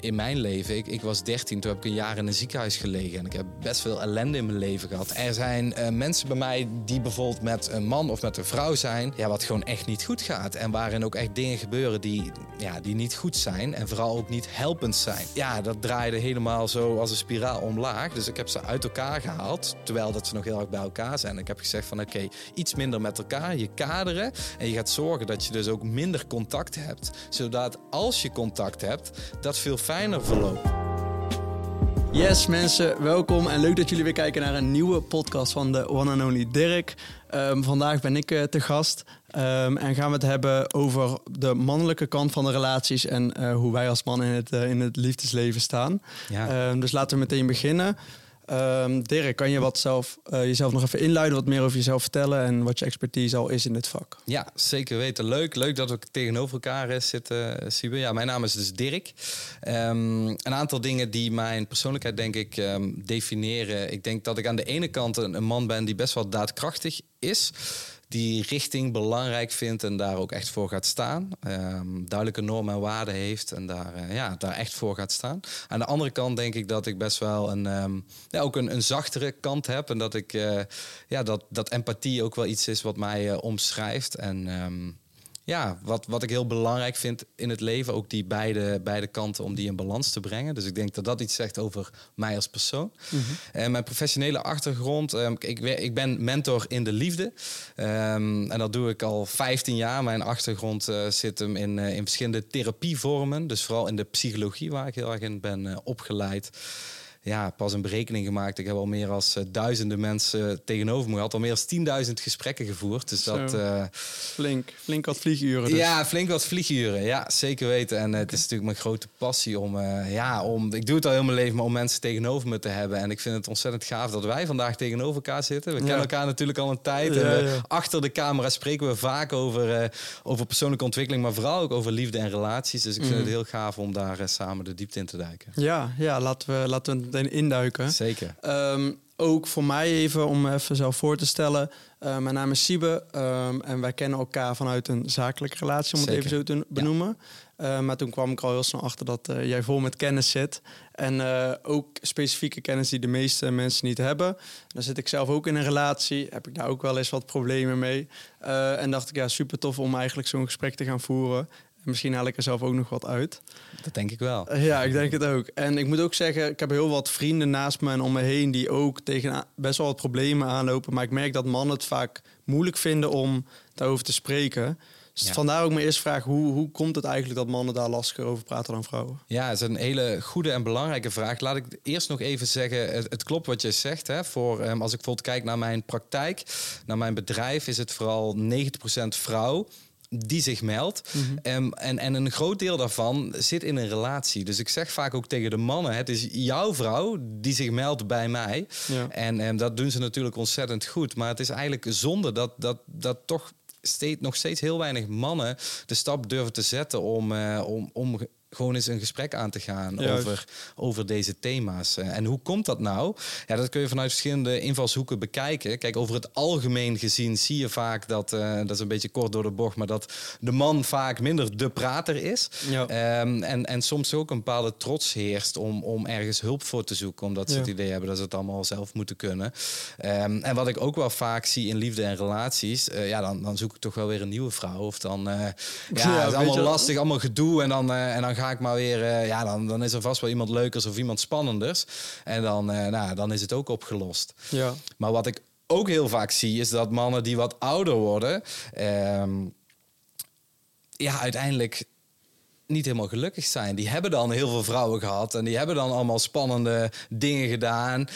in, mijn leven, ik, ik, was 13, toen heb ik een jaar in een ziekenhuis gelegen. En ik heb best veel ellende in mijn leven gehad. Er zijn uh, mensen bij mij die bijvoorbeeld met een man of met een vrouw zijn, ja, wat gewoon echt niet goed gaat. En waarin ook echt dingen gebeuren die, ja, die niet goed zijn. En vooral ook niet helpend zijn. Ja, dat draaide helemaal zo als een spiraal omlaag. Dus ik heb ze uit elkaar gehaald, terwijl dat ze nog heel erg bij elkaar zijn. Ik heb gezegd van oké, iets minder met elkaar, je kaderen. En je gaat zorgen dat je dus ook minder contact hebt. Zodat als je contact hebt, dat veel fijner verloopt. Yes mensen, welkom en leuk dat jullie weer kijken naar een nieuwe podcast van de One and Only Dirk. Um, vandaag ben ik uh, te gast um, en gaan we het hebben over de mannelijke kant van de relaties en uh, hoe wij als man in het, uh, in het liefdesleven staan. Ja. Um, dus laten we meteen beginnen. Um, Dirk, kan je wat zelf, uh, jezelf nog even inluiden, wat meer over jezelf vertellen en wat je expertise al is in dit vak? Ja, zeker weten. Leuk, leuk dat we tegenover elkaar uh, zitten, Siebe. Ja, mijn naam is dus Dirk. Um, een aantal dingen die mijn persoonlijkheid, denk ik, um, definiëren. Ik denk dat ik aan de ene kant een man ben die best wel daadkrachtig is die richting belangrijk vindt en daar ook echt voor gaat staan. Um, duidelijke normen en waarden heeft en daar, uh, ja, daar echt voor gaat staan. Aan de andere kant denk ik dat ik best wel een, um, ja, ook een, een zachtere kant heb. En dat ik uh, ja, dat, dat empathie ook wel iets is wat mij uh, omschrijft. En um, ja, wat, wat ik heel belangrijk vind in het leven, ook die beide, beide kanten om die in balans te brengen. Dus ik denk dat dat iets zegt over mij als persoon. Mm -hmm. En mijn professionele achtergrond, um, ik, ik ben mentor in de liefde. Um, en dat doe ik al 15 jaar. Mijn achtergrond uh, zit hem in, uh, in verschillende therapievormen. Dus vooral in de psychologie, waar ik heel erg in ben uh, opgeleid ja, pas een berekening gemaakt. Ik heb al meer als uh, duizenden mensen tegenover me gehad. Al meer dan 10.000 gesprekken gevoerd. Dus Zo. dat... Uh, flink, flink wat vlieguren dus. Ja, flink wat vlieguren. Ja, zeker weten. En uh, okay. het is natuurlijk mijn grote passie om... ja, om... Ik doe het al heel mijn leven, maar om mensen tegenover me te hebben. En ik vind het ontzettend gaaf dat wij vandaag tegenover elkaar zitten. We ja. kennen elkaar natuurlijk al een tijd. Ja, en, ja. Achter de camera spreken we vaak over, over persoonlijke ontwikkeling. Maar vooral ook over liefde en relaties. Dus ik vind mm. het heel gaaf om daar samen de diepte in te duiken. Ja, ja laten we... Laten we meteen induiken. Zeker. Um, ook voor mij even, om even zelf voor te stellen. Uh, mijn naam is Siebe um, en wij kennen elkaar vanuit een zakelijke relatie, om het Zeker. even zo te benoemen. Ja. Uh, maar toen kwam ik al heel snel achter dat uh, jij vol met kennis zit. En ook specifieke kennis die de meeste mensen niet hebben. Dan zit ik zelf ook in een relatie, heb ik daar ook wel eens wat problemen mee. en dacht ik, ja, super tof om eigenlijk zo'n gesprek te gaan voeren. Misschien haal ik er zelf ook nog wat uit. Dat denk ik wel. Ja, ik denk het ook. En ik moet ook zeggen, ik heb heel wat vrienden naast me en om me heen die ook tegen best wel wat problemen aanlopen. Maar ik merk dat mannen het vaak moeilijk vinden om daarover te spreken. Dus ja. vandaar ook mijn eerste vraag: hoe, hoe komt het eigenlijk dat mannen daar lastiger over praten dan vrouwen? Ja, het is een hele goede en belangrijke vraag. Laat ik eerst nog even zeggen: het, het klopt wat je zegt. Hè, voor, um, als ik bijvoorbeeld kijk naar mijn praktijk, naar mijn bedrijf, is het vooral 90% vrouw die zich meldt. Um, en, en een groot deel daarvan zit in een relatie. Dus ik zeg vaak ook tegen de mannen: het is jouw vrouw die zich meldt bij mij. Ja. En um, dat doen ze natuurlijk ontzettend goed. Maar het is eigenlijk zonde dat, dat, dat toch steeds, nog steeds heel weinig mannen de stap durven te zetten om, uh, om, om gewoon eens een gesprek aan te gaan over, over deze thema's. En hoe komt dat nou? Ja, dat kun je vanuit verschillende invalshoeken bekijken. Kijk, over het algemeen gezien zie je vaak dat, uh, dat is een beetje kort door de bocht, maar dat de man vaak minder de prater is. Ja. Um, en, en soms ook een bepaalde trots heerst om, om ergens hulp voor te zoeken, omdat ze ja. het idee hebben dat ze het allemaal zelf moeten kunnen. Um, en wat ik ook wel vaak zie in liefde en relaties, uh, ja, dan, dan zoek ik toch wel weer een nieuwe vrouw. Of dan, uh, ja, het is allemaal lastig, allemaal gedoe en dan, en dan ga ik maar weer, uh, ja, dan, dan is er vast wel iemand leukers of iemand spannenders. En dan, uh, nou, dan is het ook opgelost. Ja. Maar wat ik ook heel vaak zie, is dat mannen die wat ouder worden, um, ja, uiteindelijk niet helemaal gelukkig zijn. Die hebben dan heel veel vrouwen gehad en die hebben dan allemaal spannende dingen gedaan.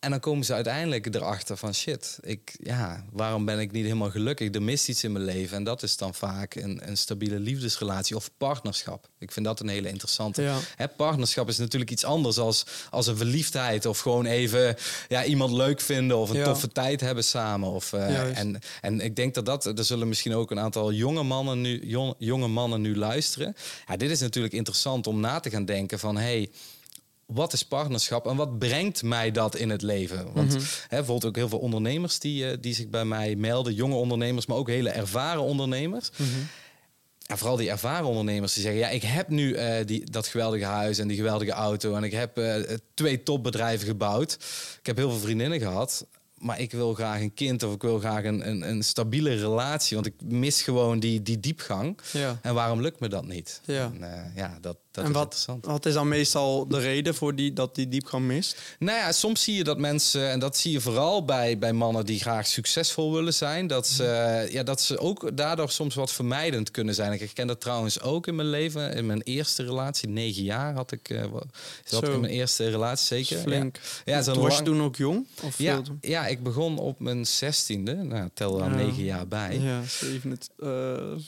En dan komen ze uiteindelijk erachter van shit, ik, ja, waarom ben ik niet helemaal gelukkig? Er mist iets in mijn leven. En dat is dan vaak een, een stabiele liefdesrelatie of partnerschap. Ik vind dat een hele interessante. Ja. Hè, partnerschap is natuurlijk iets anders als, als een verliefdheid. Of gewoon even ja, iemand leuk vinden of een ja. toffe tijd hebben samen. Of, uh, en, en ik denk dat dat, er zullen misschien ook een aantal jonge mannen nu, jong, jonge mannen nu luisteren. Ja, dit is natuurlijk interessant om na te gaan denken van hey, wat is partnerschap en wat brengt mij dat in het leven? Want mm-hmm. hè, bijvoorbeeld ook heel veel ondernemers die, uh, die zich bij mij melden, jonge ondernemers, maar ook hele ervaren ondernemers. Mm-hmm. en vooral die ervaren ondernemers die zeggen: Ja, ik heb nu uh, die, dat geweldige huis en die geweldige auto. En ik heb uh, twee topbedrijven gebouwd. Ik heb heel veel vriendinnen gehad maar ik wil graag een kind of ik wil graag een, een, een stabiele relatie. Want ik mis gewoon die, die diepgang. Ja. En waarom lukt me dat niet? Ja, en, uh, ja dat, dat en wat, is dan meestal de reden voor die, dat die diepgang mist? Nou ja, soms zie je dat mensen, en dat zie je vooral bij, bij mannen die graag succesvol willen zijn, dat ze, mhm. ja, dat ze ook daardoor soms wat vermijdend kunnen zijn. Ik herken dat trouwens ook in mijn leven. In mijn eerste relatie, negen jaar had ik, uh, zat ik in mijn eerste relatie zeker. Flink. Ja, ja was je toen ook jong? Of ja, ja, ik begon op mijn zestiende. Nou, tel dan negen jaar bij. Ja, 27, uh,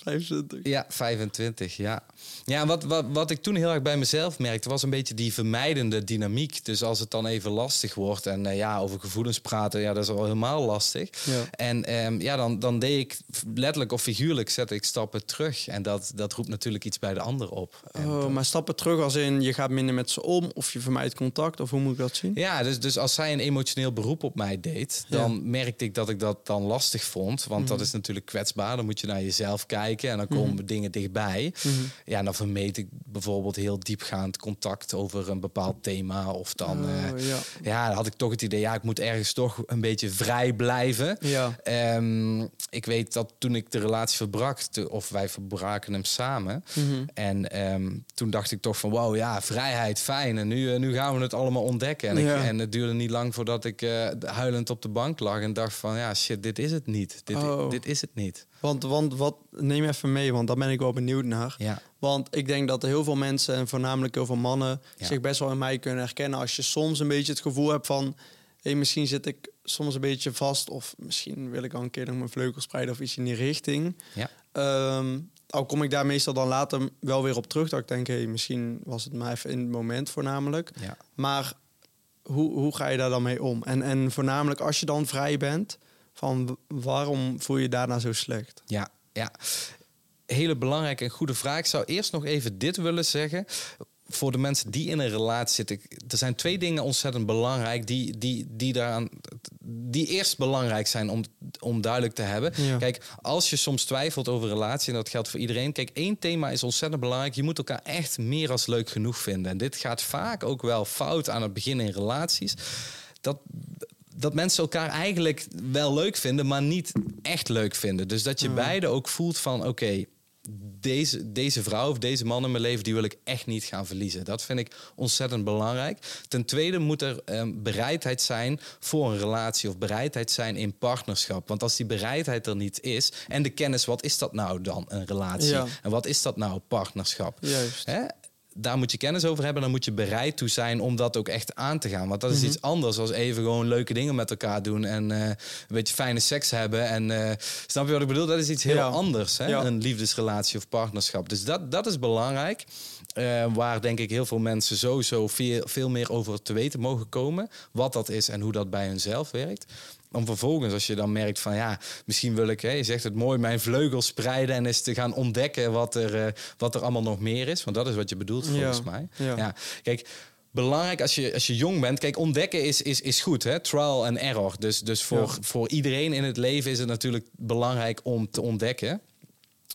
25. Ja, 25, ja. Ja, wat, wat, wat ik toen heel erg bij mezelf merkte, was een beetje die vermijdende dynamiek. Dus als het dan even lastig wordt en uh, ja, over gevoelens praten, ja, dat is al helemaal lastig. Ja. En um, ja, dan, dan deed ik letterlijk of figuurlijk zette ik stappen terug. En dat, dat roept natuurlijk iets bij de ander op. Oh, maar stappen terug als in je gaat minder met ze om of je vermijdt contact of hoe moet ik dat zien? Ja, dus, dus als zij een emotioneel beroep op mij deed, dan ja. merkte ik dat ik dat dan lastig vond. Want mm dat is natuurlijk kwetsbaar. Dan moet je naar jezelf kijken en dan komen mm dingen dichtbij. Mm Ja, dan vermeed ik bijvoorbeeld heel diepgaand contact over een bepaald thema. Of dan oh, uh, ja. ja, had ik toch het idee, ja, ik moet ergens toch een beetje vrij blijven. Ja. Um, ik weet dat toen ik de relatie verbrak, of wij verbraken hem samen. Mm En um, toen dacht ik toch van, wow, ja, vrijheid, fijn. En nu, uh, nu gaan we het allemaal ontdekken. En, ja. ik, en het duurde niet lang voordat ik uh, huilend op de bank lag en dacht van, ja, shit, dit is het niet. Dit, oh. dit is het niet. Want, want wat, neem even mee, want daar ben ik wel benieuwd naar. Ja. Want ik denk dat heel veel mensen, en voornamelijk heel veel mannen, zich best wel in mij kunnen herkennen. Als je soms een beetje het gevoel hebt van, hey, misschien zit ik soms een beetje vast, of misschien wil ik al een keer nog mijn vleugels spreiden of iets in die richting. Ja. Um, al kom ik daar meestal dan later wel weer op terug. Dat ik denk, hey, misschien was het maar even in het moment voornamelijk. Ja. Maar hoe, hoe ga je daar dan mee om? En, en voornamelijk als je dan vrij bent, van waarom voel je daarna zo slecht? Ja, ja. Hele belangrijke en goede vraag. Ik zou eerst nog even dit willen zeggen voor de mensen die in een relatie zitten, er zijn twee dingen ontzettend belangrijk die, die, die, daaraan, die eerst belangrijk zijn om, om duidelijk te hebben. Kijk, als je soms twijfelt over een relatie, en dat geldt voor iedereen, kijk, één thema is ontzettend belangrijk. Je moet elkaar echt meer als leuk genoeg vinden. En dit gaat vaak ook wel fout aan het begin in relaties. Dat, dat mensen elkaar eigenlijk wel leuk vinden, maar niet echt leuk vinden. Dus dat je beide ook voelt van oké, deze, deze vrouw of deze man in mijn leven, die wil ik echt niet gaan verliezen. Dat vind ik ontzettend belangrijk. Ten tweede moet er um, bereidheid zijn voor een relatie of bereidheid zijn in partnerschap. Want als die bereidheid er niet is en de kennis, wat is dat nou dan, een relatie? En wat is dat nou, partnerschap? Juist. Hè? Daar moet je kennis over hebben. Dan moet je bereid toe zijn om dat ook echt aan te gaan. Want dat is mhm. iets anders als even gewoon leuke dingen met elkaar doen. En uh, een beetje fijne seks hebben. En uh, snap je wat ik bedoel? Dat is iets heel anders. Hè? Een liefdesrelatie of partnerschap. Dus dat, dat is belangrijk. Uh, waar denk ik heel veel mensen sowieso veel, veel meer over te weten mogen komen. Wat dat is en hoe dat bij hunzelf werkt om vervolgens, als je dan merkt van ja, misschien wil ik, hè, je zegt het mooi, mijn vleugels spreiden en eens te gaan ontdekken wat er, uh, wat er allemaal nog meer is. Want dat is wat je bedoelt volgens mij. Ja. ja. Kijk, belangrijk als je, als je jong bent. Kijk, ontdekken is, is, is goed, hè? trial and error. Dus, dus voor, voor iedereen in het leven is het natuurlijk belangrijk om te ontdekken.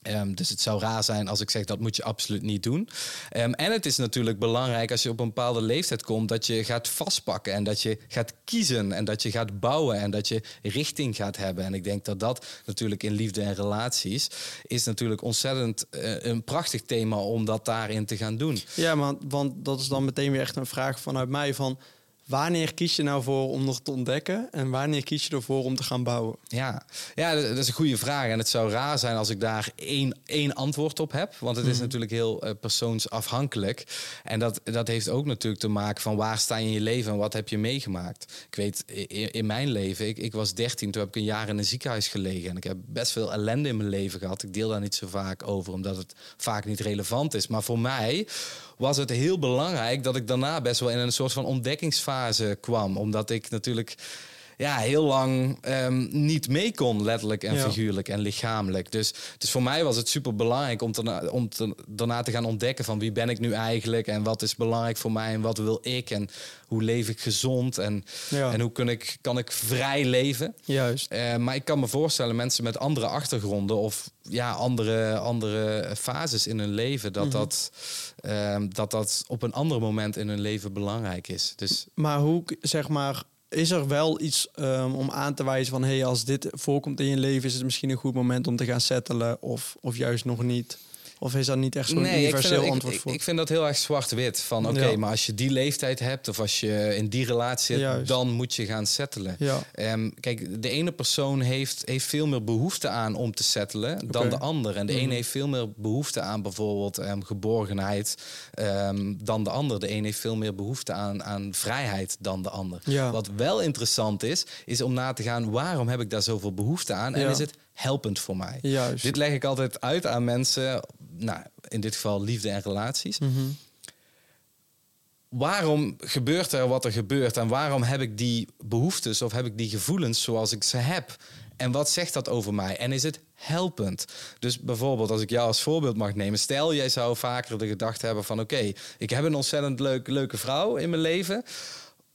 Um, dus het zou raar zijn als ik zeg dat moet je absoluut niet doen. Um, en het is natuurlijk belangrijk als je op een bepaalde leeftijd komt dat je gaat vastpakken en dat je gaat kiezen en dat je gaat bouwen en dat je richting gaat hebben. En ik denk dat dat natuurlijk in liefde en relaties is natuurlijk ontzettend uh, een prachtig thema om dat daarin te gaan doen. Ja, maar, want dat is dan meteen weer echt een vraag vanuit mij van Wanneer kies je nou voor om nog te ontdekken en wanneer kies je ervoor om te gaan bouwen? Ja, ja dat is een goede vraag. En het zou raar zijn als ik daar één, één antwoord op heb. Want het is mhm. natuurlijk heel uh, persoonsafhankelijk. En dat, dat heeft ook natuurlijk te maken van waar sta je in je leven en wat heb je meegemaakt. Ik weet, in, in mijn leven, ik, ik was 13, toen heb ik een jaar in een ziekenhuis gelegen. En ik heb best veel ellende in mijn leven gehad. Ik deel daar niet zo vaak over, omdat het vaak niet relevant is. Maar voor mij was het heel belangrijk dat ik daarna best wel in een soort van ontdekkingsfase kwam. Omdat ik natuurlijk ja, heel lang ehm, niet mee kon, letterlijk en Ja. figuurlijk en lichamelijk. Dus, dus voor mij was het super belangrijk om, te, om te, daarna te gaan ontdekken van wie ben ik nu eigenlijk en wat is belangrijk voor mij en wat wil ik en hoe leef ik gezond en, Ja. en hoe kan ik, kan ik vrij leven. Juist. Eh, maar ik kan me voorstellen, mensen met andere achtergronden of ja, andere, andere fases in hun leven, dat, dat, ehm, dat dat op een ander moment in hun leven belangrijk is. Dus Maar hoe, zeg maar, is er wel iets ehm, om aan te wijzen van... hey, als dit voorkomt in je leven, is het misschien een goed moment om te gaan settelen... of, of juist nog niet? Of is dat niet echt zo'n ik universeel dat, ik- antwoord ik, voor? ik vind dat heel erg zwart-wit. Van oké, Ja. maar als je die leeftijd hebt of als je in die relatie zit, Juist. dan moet je gaan settelen. ja, Ehm, kijk, de ene persoon heeft, heeft veel meer behoefte aan om te settelen dan de ander. En de Mhm. een heeft veel meer behoefte aan bijvoorbeeld ehm, geborgenheid ehm, dan de ander. De een heeft veel meer behoefte aan, aan vrijheid dan de ander. ja. Wat wel interessant is, is om na te gaan waarom heb ik daar zoveel behoefte aan en is het helpend voor mij. juist. Dit leg ik altijd uit aan mensen, nou, in dit geval liefde en relaties. Mhm. Waarom gebeurt er wat er gebeurt en waarom heb ik die behoeftes of heb ik die gevoelens zoals ik ze heb? En wat zegt dat over mij? En is het helpend? Dus bijvoorbeeld, als ik jou als voorbeeld mag nemen, stel jij zou vaker de gedachte hebben van: oké, ik heb een ontzettend leuk, leuke vrouw in mijn leven.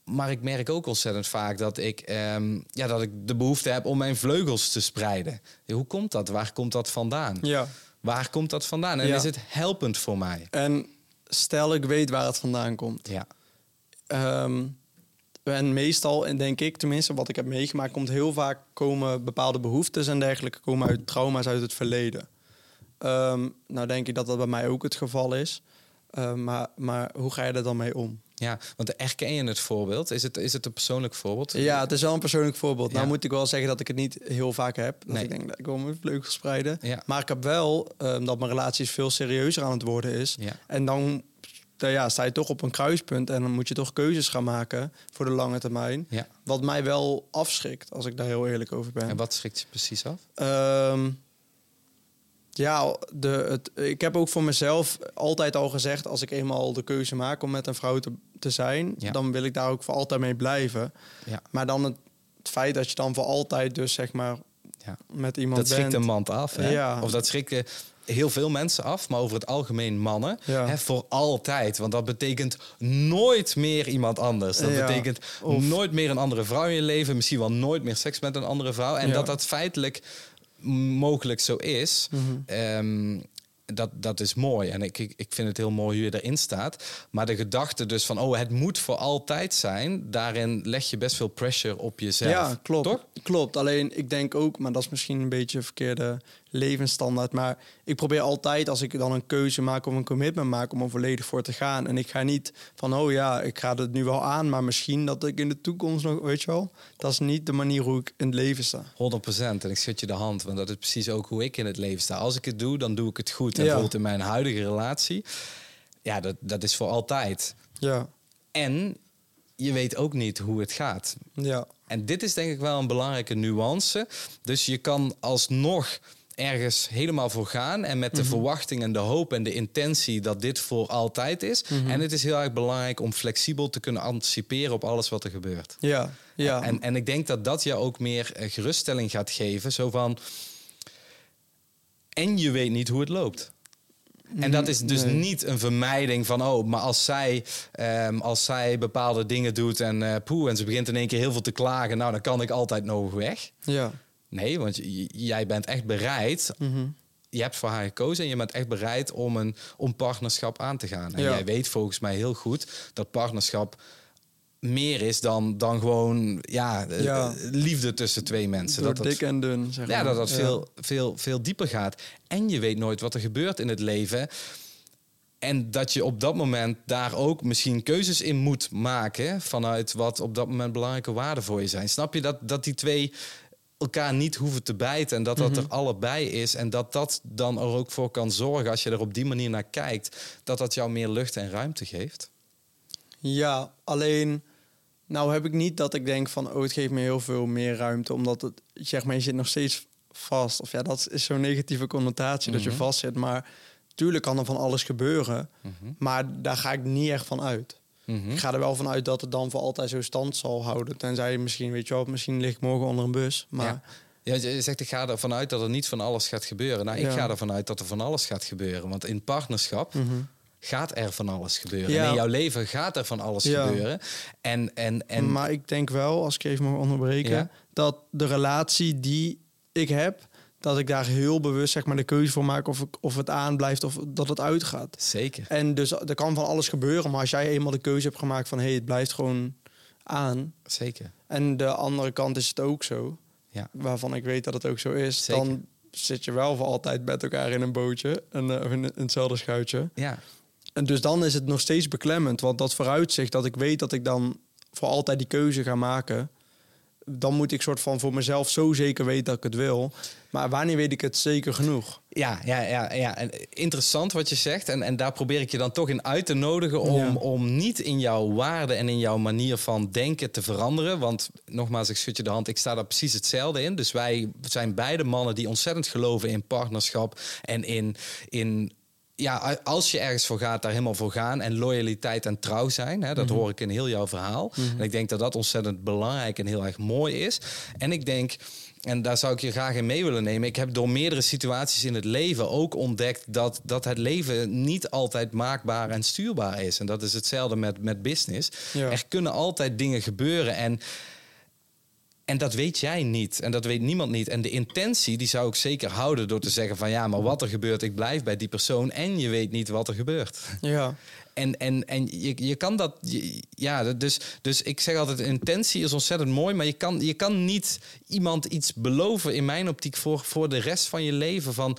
Maar ik merk ook ontzettend vaak dat ik, ehm, ja, dat ik de behoefte heb om mijn vleugels te spreiden. Hoe komt dat? Waar komt dat vandaan? Ja, Waar komt dat vandaan? En Ja. is het helpend voor mij? en stel ik weet waar het vandaan komt. Ja. Ehm, en meestal, en denk ik tenminste, wat ik heb meegemaakt, komt heel vaak komen bepaalde behoeftes en dergelijke komen uit trauma's uit het verleden. Ehm, nou denk ik dat dat bij mij ook het geval is. Ehm, maar, maar hoe ga je er dan mee om? Ja, want erken je het voorbeeld? Is het, is het een persoonlijk voorbeeld? Ja, het is wel een persoonlijk voorbeeld. Nou moet ik wel zeggen dat ik het niet heel vaak heb. Dat Nee. ik denk, dat ik wil mijn vleugels spreiden. Ja. Maar ik heb wel ehm, dat mijn relatie veel serieuzer aan het worden is. Ja. En dan ja, sta je toch op een kruispunt en dan moet je toch keuzes gaan maken voor de lange termijn. ja. Wat mij wel afschrikt, als ik daar heel eerlijk over ben. En wat schrikt je precies af? Ehm, ja, de, het, ik heb ook voor mezelf altijd al gezegd... als ik eenmaal de keuze maak om met een vrouw te, te zijn... Ja. dan wil ik daar ook voor altijd mee blijven. Ja. Maar dan het, het feit dat je dan voor altijd dus zeg maar Ja. met iemand Dat schrikt bent... een man af. Hè? Ja. Of dat schrikken heel veel mensen af, maar over het algemeen mannen. Ja. Hè, voor altijd. Want dat betekent nooit meer iemand anders. Dat Ja. betekent Of- nooit meer een andere vrouw in je leven. Misschien wel nooit meer seks met een andere vrouw. En Ja. dat dat feitelijk mogelijk zo is. Mhm. Ehm, dat, dat is mooi. En ik, ik, ik vind het heel mooi hoe je erin staat. Maar de gedachte dus van, oh, het moet voor altijd zijn... daarin leg je best veel pressure op jezelf. Ja, klopt. Toch? Klopt. Alleen ik denk ook, maar dat is misschien een beetje een verkeerde levensstandaard. Maar ik probeer altijd, als ik dan een keuze maak of een commitment maak, om er volledig voor te gaan. En ik ga niet van, oh ja, ik ga het nu wel aan, maar misschien dat ik in de toekomst nog, weet je wel. Dat is niet de manier hoe ik in het leven sta. 100% En ik schud je de hand, want dat is precies ook hoe ik in het leven sta. Als ik het doe, dan doe ik het goed. En Ja. bijvoorbeeld in mijn huidige relatie, ja, dat, dat is voor altijd. Ja, En je weet ook niet hoe het gaat. ja, En dit is denk ik wel een belangrijke nuance. Dus je kan alsnog ergens helemaal voor gaan en met de verwachting en de hoop en de intentie dat dit voor altijd is. En het is heel erg belangrijk om flexibel te kunnen anticiperen op alles wat er gebeurt. ja, ja. En, en ik denk dat dat je ook meer eh, geruststelling gaat geven. Zo van. En je weet niet hoe het loopt. En dat is dus Nee. niet een vermijding van, oh, maar als zij, ehm, als zij bepaalde dingen doet en eh poe, en ze begint in één keer heel veel te klagen, nou, dan kan ik altijd nog weg. ja. Nee, want jij bent echt bereid. Mhm. Je hebt voor haar gekozen en je bent echt bereid om een om partnerschap aan te gaan. En Ja. jij weet volgens mij heel goed dat partnerschap meer is dan, dan gewoon ja, eh, Ja. liefde tussen twee mensen. Door dat dat dik en dun, zeg ja, dat dat Veel, veel, veel dieper gaat. En je weet nooit wat er gebeurt in het leven. En dat je op dat moment daar ook misschien keuzes in moet maken... vanuit wat op dat moment belangrijke waarden voor je zijn. Snap je dat, dat die twee elkaar niet hoeven te bijten... en dat dat Mhm. er allebei is... en dat dat dan er ook voor kan zorgen... als je er op die manier naar kijkt... dat dat jou meer lucht en ruimte geeft? Ja, alleen... Nou heb ik niet dat ik denk van... oh, het geeft me heel veel meer ruimte. Omdat het, zeg maar, je zit nog steeds vast. Of ja, dat is zo'n negatieve connotatie dat je Mhm. vast zit. Maar tuurlijk kan er van alles gebeuren. Mhm. Maar daar ga ik niet echt van uit. Mhm. Ik ga er wel vanuit dat het dan voor altijd zo stand zal houden. Tenzij misschien, weet je wel, misschien lig ik morgen onder een bus. Maar Ja. Ja, je zegt, ik ga ervan uit dat er niet van alles gaat gebeuren. Nou, ik Ja. ga ervan uit dat er van alles gaat gebeuren. Want in partnerschap Mhm. gaat er van alles gebeuren. Ja. En in jouw leven gaat er van alles Ja. gebeuren. En, en, en maar ik denk wel, als ik even mag onderbreken, dat de relatie die ik heb, dat ik daar heel bewust zeg maar de keuze voor maak of, ik, of het aanblijft of dat het uitgaat. zeker. En dus er kan van alles gebeuren, maar als jij eenmaal de keuze hebt gemaakt van hé, hey, het blijft gewoon aan. Zeker. En de andere kant is het ook zo, Ja. waarvan ik weet dat het ook zo is. Zeker. Dan zit je wel voor altijd met elkaar in een bootje en, eh, of in, in hetzelfde schuitje. Ja. En dus dan is het nog steeds beklemmend. Want dat vooruitzicht dat ik weet dat ik dan voor altijd die keuze ga maken. Dan moet ik soort van voor mezelf zo zeker weten dat ik het wil. Maar wanneer weet ik het zeker genoeg? Ja, ja, ja, ja. En interessant wat je zegt. En, en daar probeer ik je dan toch in uit te nodigen om, Ja. om niet in jouw waarde en in jouw manier van denken te veranderen. Want nogmaals, ik schud je de hand, ik sta daar precies hetzelfde in. Dus wij zijn beide mannen die ontzettend geloven in partnerschap en in. in ja, als je ergens voor gaat, daar helemaal voor gaan. En loyaliteit en trouw zijn. Hè, dat hoor ik in heel jouw verhaal. En ik denk dat dat ontzettend belangrijk en heel erg mooi is. En ik denk, en daar zou ik je graag in mee willen nemen. Ik heb door meerdere situaties in het leven ook ontdekt dat, dat het leven niet altijd maakbaar en stuurbaar is. En dat is hetzelfde met, met business. Ja. Er kunnen altijd dingen gebeuren. En en dat weet jij niet. En dat weet niemand niet. En de intentie, die zou ik zeker houden door te zeggen van ja, maar wat er gebeurt, ik blijf bij die persoon. En je weet niet wat er gebeurt. Ja, En, en, en je, je kan dat, je- ja, dus, dus ik zeg altijd, intentie is ontzettend mooi, maar je kan, je kan niet iemand iets beloven in mijn optiek voor, voor de rest van je leven. Van,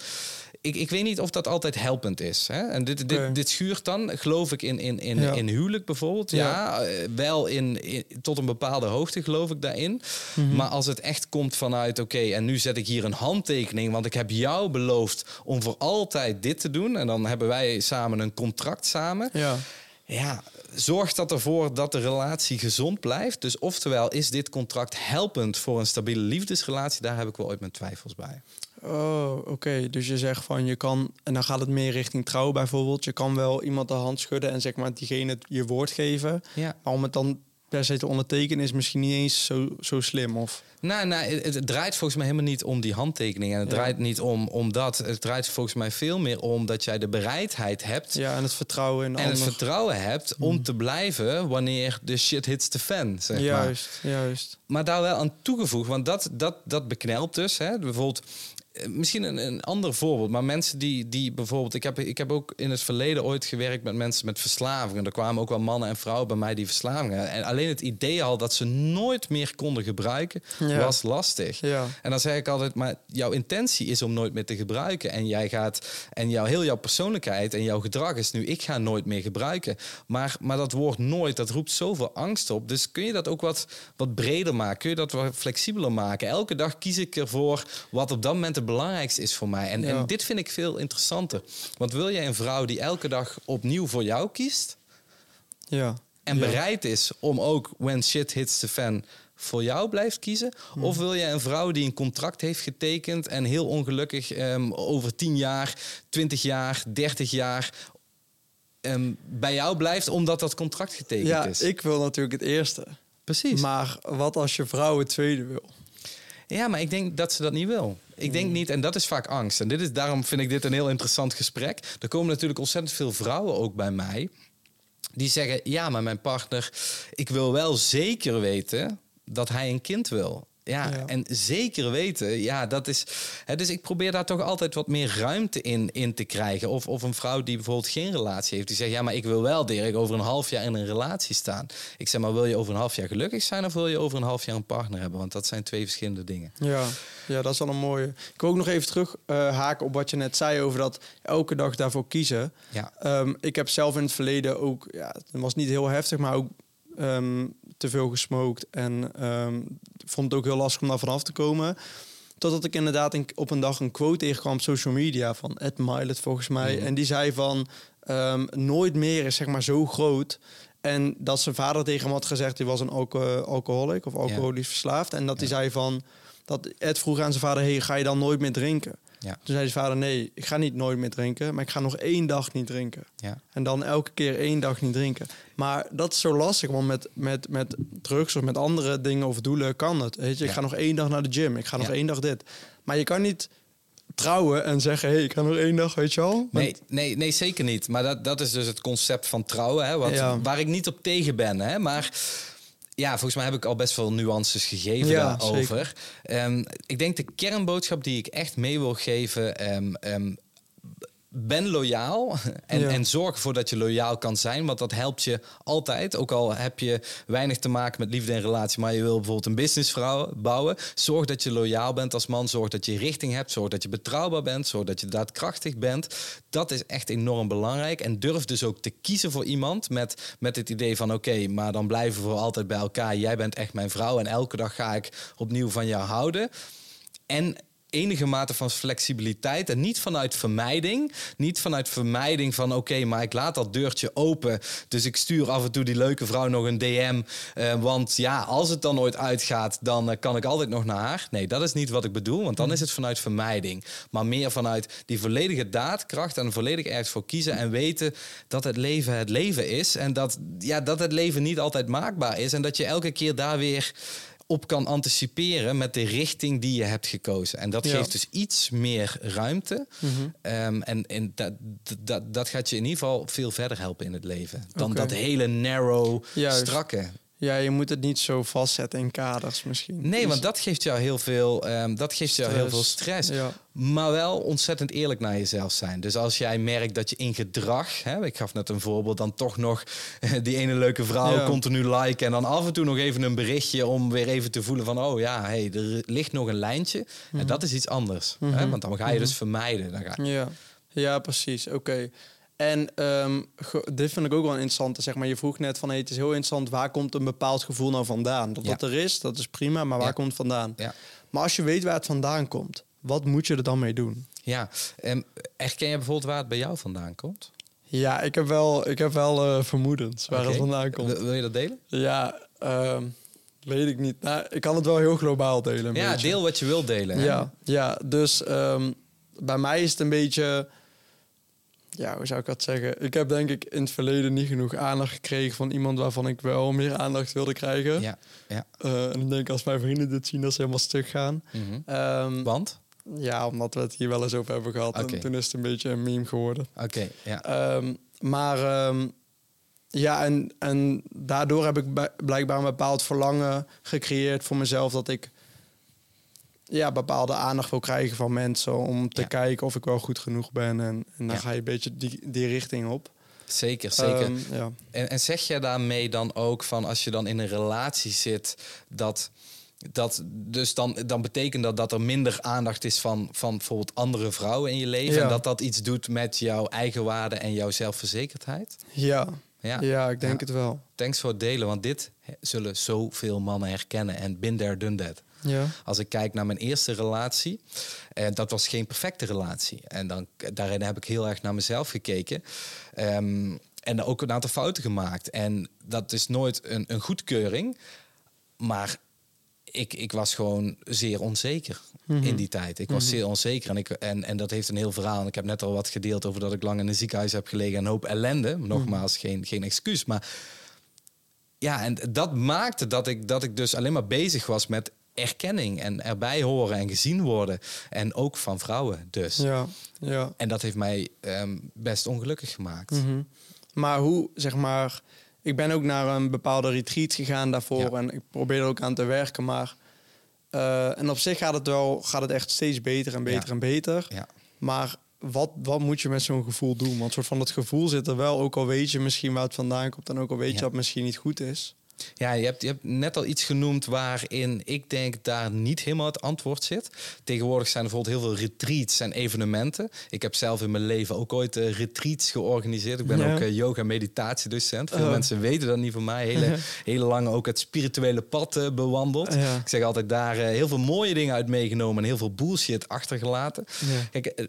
ik, ik weet niet of dat altijd helpend is. Hè? En dit, dit, dit schuurt dan, geloof ik, in, in, in, Ja. in huwelijk bijvoorbeeld. Ja, Ja. eh, wel in, in- tot een bepaalde hoogte geloof ik daarin. Mhm. Maar als het echt komt vanuit, oké, en nu zet ik hier een handtekening, want ik heb jou beloofd om voor altijd dit te doen. En dan hebben wij samen een contract samen. ja. Ja, zorgt dat ervoor dat de relatie gezond blijft. Dus oftewel, is dit contract helpend voor een stabiele liefdesrelatie? Daar heb ik wel ooit mijn twijfels bij. Oh, oké. Dus je zegt van je kan, en dan gaat het meer richting trouw bijvoorbeeld. Je kan wel iemand de hand schudden en zeg maar diegene het je woord geven. Ja. Maar om het dan per se te ondertekenen is misschien niet eens zo, zo slim. Of Nou, nou het, het draait volgens mij helemaal niet om die handtekening. En het Ja. draait niet om, om dat. Het draait volgens mij veel meer om dat jij de bereidheid hebt. ja, en het vertrouwen in de En het vertrouwen hebt om te blijven wanneer de shit hits the fan. Zeg maar. Juist, juist. Maar daar wel aan toegevoegd, want dat, dat, dat beknelt dus. Hè. Bijvoorbeeld, misschien een, een ander voorbeeld, maar mensen die, die bijvoorbeeld... Ik heb, ik heb ook in het verleden ooit gewerkt met mensen met verslavingen. Er kwamen ook wel mannen en vrouwen bij mij die verslavingen. En alleen het idee al dat ze nooit meer konden gebruiken, Ja. was lastig. Ja. En dan zeg ik altijd, maar jouw intentie is om nooit meer te gebruiken. En jij gaat, en jouw, heel jouw persoonlijkheid en jouw gedrag is nu, ik ga nooit meer gebruiken. Maar, maar dat woord nooit, dat roept zoveel angst op. Dus kun je dat ook wat, wat breder maken? Kun je dat wat flexibeler maken? Elke dag kies ik ervoor wat op dat moment het belangrijkste is voor mij. En, Ja. en dit vind ik veel interessanter. Want wil jij een vrouw die elke dag opnieuw voor jou kiest... Ja. En Ja. bereid is om ook when shit hits the fan voor jou blijft kiezen? Hmm. Of wil je een vrouw die een contract heeft getekend en heel ongelukkig ehm, over 10 jaar, 20 jaar, 30 jaar ehm, bij jou blijft omdat dat contract getekend Ja, is? ik wil natuurlijk het eerste. Precies. Maar wat als je vrouw het tweede wil? Ja, maar ik denk dat ze dat niet wil. Ik denk Hmm. niet, en dat is vaak angst. En dit is, daarom vind ik dit een heel interessant gesprek. Er komen natuurlijk ontzettend veel vrouwen ook bij mij. Die zeggen, ja, maar mijn partner... ik wil wel zeker weten dat hij een kind wil. Ja, Ja. en zeker weten, ja, dat is... Hè, dus ik probeer daar toch altijd wat meer ruimte in, in te krijgen. Of, of een vrouw die bijvoorbeeld geen relatie heeft... die zegt, ja, maar ik wil wel, Dirk, over een half jaar in een relatie staan. Ik zeg, maar wil je over een half jaar gelukkig zijn... of wil je over een half jaar een partner hebben? Want dat zijn twee verschillende dingen. Ja, ja, dat is wel een mooie. Ik wil ook nog even terug eh, haken op wat je net zei over dat elke dag daarvoor kiezen. Ja. Ehm, ik heb zelf in het verleden ook, ja, het was niet heel heftig, maar ook ehm, te veel gesmokt. En ehm, vond het ook heel lastig om daar vanaf te komen. Totdat ik inderdaad een- op een dag een quote tegenkwam op social media van Ed Milet volgens mij. Mhm. En die zei van ehm, nooit meer is zeg maar zo groot. En dat zijn vader tegen hem had gezegd, hij was een alco alcoholic of alcoholisch verslaafd. En dat hij zei van dat Ed vroeg aan zijn vader: hey, ga je dan nooit meer drinken? Ja. Toen zei zijn vader: nee, ik ga niet nooit meer drinken, maar ik ga nog één dag niet drinken. Ja. En dan elke keer één dag niet drinken. Maar dat is zo lastig, want met, met, met drugs of met andere dingen of doelen kan het. Weet je, ik ga nog één dag naar de gym, ik ga nog één dag dit. Maar je kan niet trouwen en zeggen: hé, hey, ik ga nog één dag, weet je wel? Nee, nee, nee, zeker niet. Maar dat, dat is dus het concept van trouwen, hè, wat, Ja. waar ik niet op tegen ben. Hè, maar ja, volgens mij heb ik al best wel nuances gegeven Ja, daarover. Ehm, ik denk de kernboodschap die ik echt mee wil geven... ehm, ehm, ben loyaal en, Ja. en zorg ervoor dat je loyaal kan zijn. Want dat helpt je altijd. Ook al heb je weinig te maken met liefde en relatie, maar je wil bijvoorbeeld een businessvrouw bouwen. Zorg dat je loyaal bent als man. Zorg dat je richting hebt. Zorg dat je betrouwbaar bent. Zorg dat je daadkrachtig bent. Dat is echt enorm belangrijk. En durf dus ook te kiezen voor iemand met, met het idee van: oké, maar dan blijven we voor altijd bij elkaar. Jij bent echt mijn vrouw en elke dag ga ik opnieuw van jou houden. En enige mate van flexibiliteit en niet vanuit vermijding. Niet vanuit vermijding van oké, maar ik laat dat deurtje open. Dus ik stuur af en toe die leuke vrouw nog een DM. eh, want ja, als het dan ooit uitgaat, dan eh, kan ik altijd nog naar haar. Nee, dat is niet wat ik bedoel, want dan is het vanuit vermijding. Maar meer vanuit die volledige daadkracht en volledig ergens voor kiezen en weten dat het leven het leven is. En dat, ja, dat het leven niet altijd maakbaar is. En dat je elke keer daar weer op kan anticiperen met de richting die je hebt gekozen. En dat Ja. geeft dus iets meer ruimte. Mhm. Ehm, en en dat, dat, dat gaat je in ieder geval veel verder helpen in het leven. Dan dat hele narrow, Juist. strakke. Ja, je moet het niet zo vastzetten in kaders misschien. Nee, Dus- want dat geeft jou heel veel, ehm, dat geeft jou heel veel stress. Ja. Maar wel ontzettend eerlijk naar jezelf zijn. Dus als jij merkt dat je in gedrag, hè, ik gaf net een voorbeeld, dan toch nog die ene leuke vrouw Ja. continu liken. En dan af en toe nog even een berichtje om weer even te voelen van, oh ja, hey, er ligt nog een lijntje. En dat is iets anders. Hè? Mhm. Want dan ga je dus vermijden. Dan ga Ja, ja precies. Oké. En ehm, dit vind ik ook wel een interessante. Zeg maar, je vroeg net van hey, het is heel interessant. Waar komt een bepaald gevoel nou vandaan? Dat Ja. dat er is, dat is prima. Maar waar Ja. komt het vandaan? Ja. Maar als je weet waar het vandaan komt, wat moet je er dan mee doen? Ja, en herken je bijvoorbeeld waar het bij jou vandaan komt? Ja, ik heb wel, ik heb wel eh, vermoedens waar het vandaan komt. Wil, wil je dat delen? Ja, ehm, weet ik niet. Nou, ik kan het wel heel globaal delen. Ja, beetje. deel wat je wilt delen. hè? Ja, ja dus bij mij is het een beetje... Ja, hoe zou ik dat zeggen? Ik heb denk ik in het verleden niet genoeg aandacht gekregen... van iemand waarvan ik wel meer aandacht wilde krijgen. Ja, ja. Eh, en ik denk als mijn vrienden dit zien, dat ze helemaal stuk gaan. Ehm, Want? ja, omdat we het hier wel eens over hebben gehad. En toen is het een beetje een meme geworden. Oké, ja. Ehm, maar ehm, ja, en, en daardoor heb ik blijkbaar een bepaald verlangen gecreëerd voor mezelf dat ik ja, bepaalde aandacht wil krijgen van mensen om te Ja. kijken of ik wel goed genoeg ben. En, en dan Ja. ga je een beetje die, die richting op. Zeker, zeker. Ehm, ja. En, en zeg je daarmee dan ook van als je dan in een relatie zit, dat. Dat, dus dan, dan betekent dat dat er minder aandacht is van, van bijvoorbeeld andere vrouwen in je leven. En dat dat iets doet met jouw eigenwaarde en jouw zelfverzekerdheid. Ja. Ja, Ja. ik denk het wel. thanks voor het delen, want dit zullen zoveel mannen herkennen. En been there, done that. Ja. Als ik kijk naar mijn eerste relatie, en dat was geen perfecte relatie. En dan, daarin heb ik heel erg naar mezelf gekeken. Ehm, en ook een aantal fouten gemaakt. En dat is nooit een, een goedkeuring. Maar ik, ik was gewoon zeer onzeker Mhm. in die tijd. Ik was zeer onzeker. En, ik, en, en dat heeft een heel verhaal. En ik heb net al wat gedeeld over dat ik lang in een ziekenhuis heb gelegen. En een hoop ellende. Nogmaals, geen, geen excuus. Maar ja, en dat maakte dat ik, dat ik dus alleen maar bezig was met erkenning en erbij horen en gezien worden. En ook van vrouwen dus. Ja. ja. En dat heeft mij ehm, best ongelukkig gemaakt. Mhm. Maar hoe, zeg maar... Ik ben ook naar een bepaalde retreat gegaan daarvoor... Ja. en ik probeer er ook aan te werken, maar... eh, en op zich gaat het wel, gaat het echt steeds beter en beter Ja. en beter. Ja. Maar wat, wat moet je met zo'n gevoel doen? Want soort van het gevoel zit er wel, ook al weet je misschien waar het vandaan komt... en ook al weet je dat het misschien niet goed is. Ja, je hebt, je hebt net al iets genoemd waarin ik denk daar niet helemaal het antwoord zit. Tegenwoordig zijn er bijvoorbeeld heel veel retreats en evenementen. Ik heb zelf in mijn leven ook ooit eh, retreats georganiseerd. Ik ben Ja. ook eh, yoga- en meditatiedocent. Veel Oh. mensen weten dat niet van mij. Hele, hele lang ook het spirituele pad eh, bewandeld. Ja. Ik zeg altijd daar heel veel mooie dingen uit meegenomen en heel veel bullshit achtergelaten. Kijk,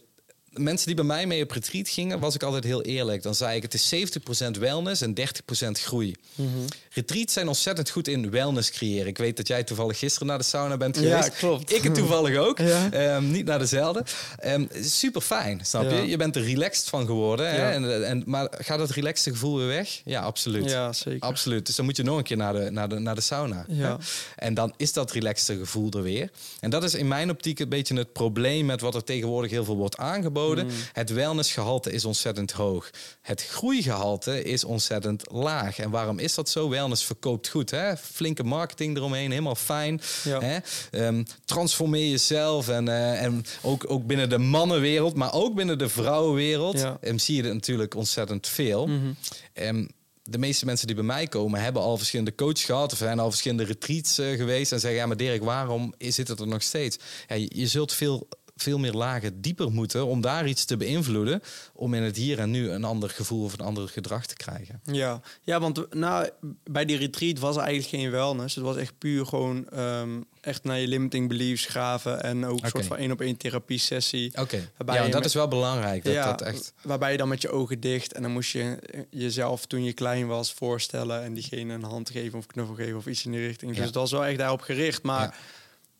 mensen die bij mij mee op retreat gingen, was ik altijd heel eerlijk. Dan zei ik, het is 70% wellness en 30% groei. Mm Retreats zijn ontzettend goed in wellness creëren. Ik weet dat jij toevallig gisteren naar de sauna bent geweest. Ja, klopt. Ik het toevallig ook. Ehm, niet naar dezelfde. Um, super fijn, snap je? Je bent er relaxed van geworden. Hè? En, en, maar gaat dat relaxte gevoel weer weg? Ja, absoluut. Ja, zeker. Absoluut. Dus dan moet je nog een keer naar de, naar de, naar de sauna. Ja. En dan is dat relaxte gevoel er weer. En dat is in mijn optiek een beetje het probleem met wat er tegenwoordig heel veel wordt aangeboden. Mm. Het wellnessgehalte is ontzettend hoog. Het groeigehalte is ontzettend laag. En waarom is dat zo? Wellness verkoopt goed. Hè? Flinke marketing eromheen, helemaal fijn. Hè? Um, transformeer jezelf. En, uh, en ook, ook binnen de mannenwereld, maar ook binnen de vrouwenwereld. Ja. Um, zie je het natuurlijk ontzettend veel. Mm -hmm. de meeste mensen die bij mij komen, hebben al verschillende coaches gehad of zijn al verschillende retreats uh, geweest en zeggen: Ja, maar Dirk, waarom zit het er nog steeds? Ja, je, je zult veel veel meer lagen dieper moeten om daar iets te beïnvloeden. Om in het hier en nu een ander gevoel of een ander gedrag te krijgen. Ja, ja want nou, bij die retreat was er eigenlijk geen wellness. Het was echt puur gewoon ehm, echt naar je limiting beliefs graven. En ook een soort van één op één therapie sessie. Oké, ja, dat is wel belangrijk. Dat, ja, dat echt... Waarbij je dan met je ogen dicht en dan moest je jezelf toen je klein was voorstellen. En diegene een hand geven of knuffel geven of iets in die richting. Dus dat was wel echt daarop gericht. Maar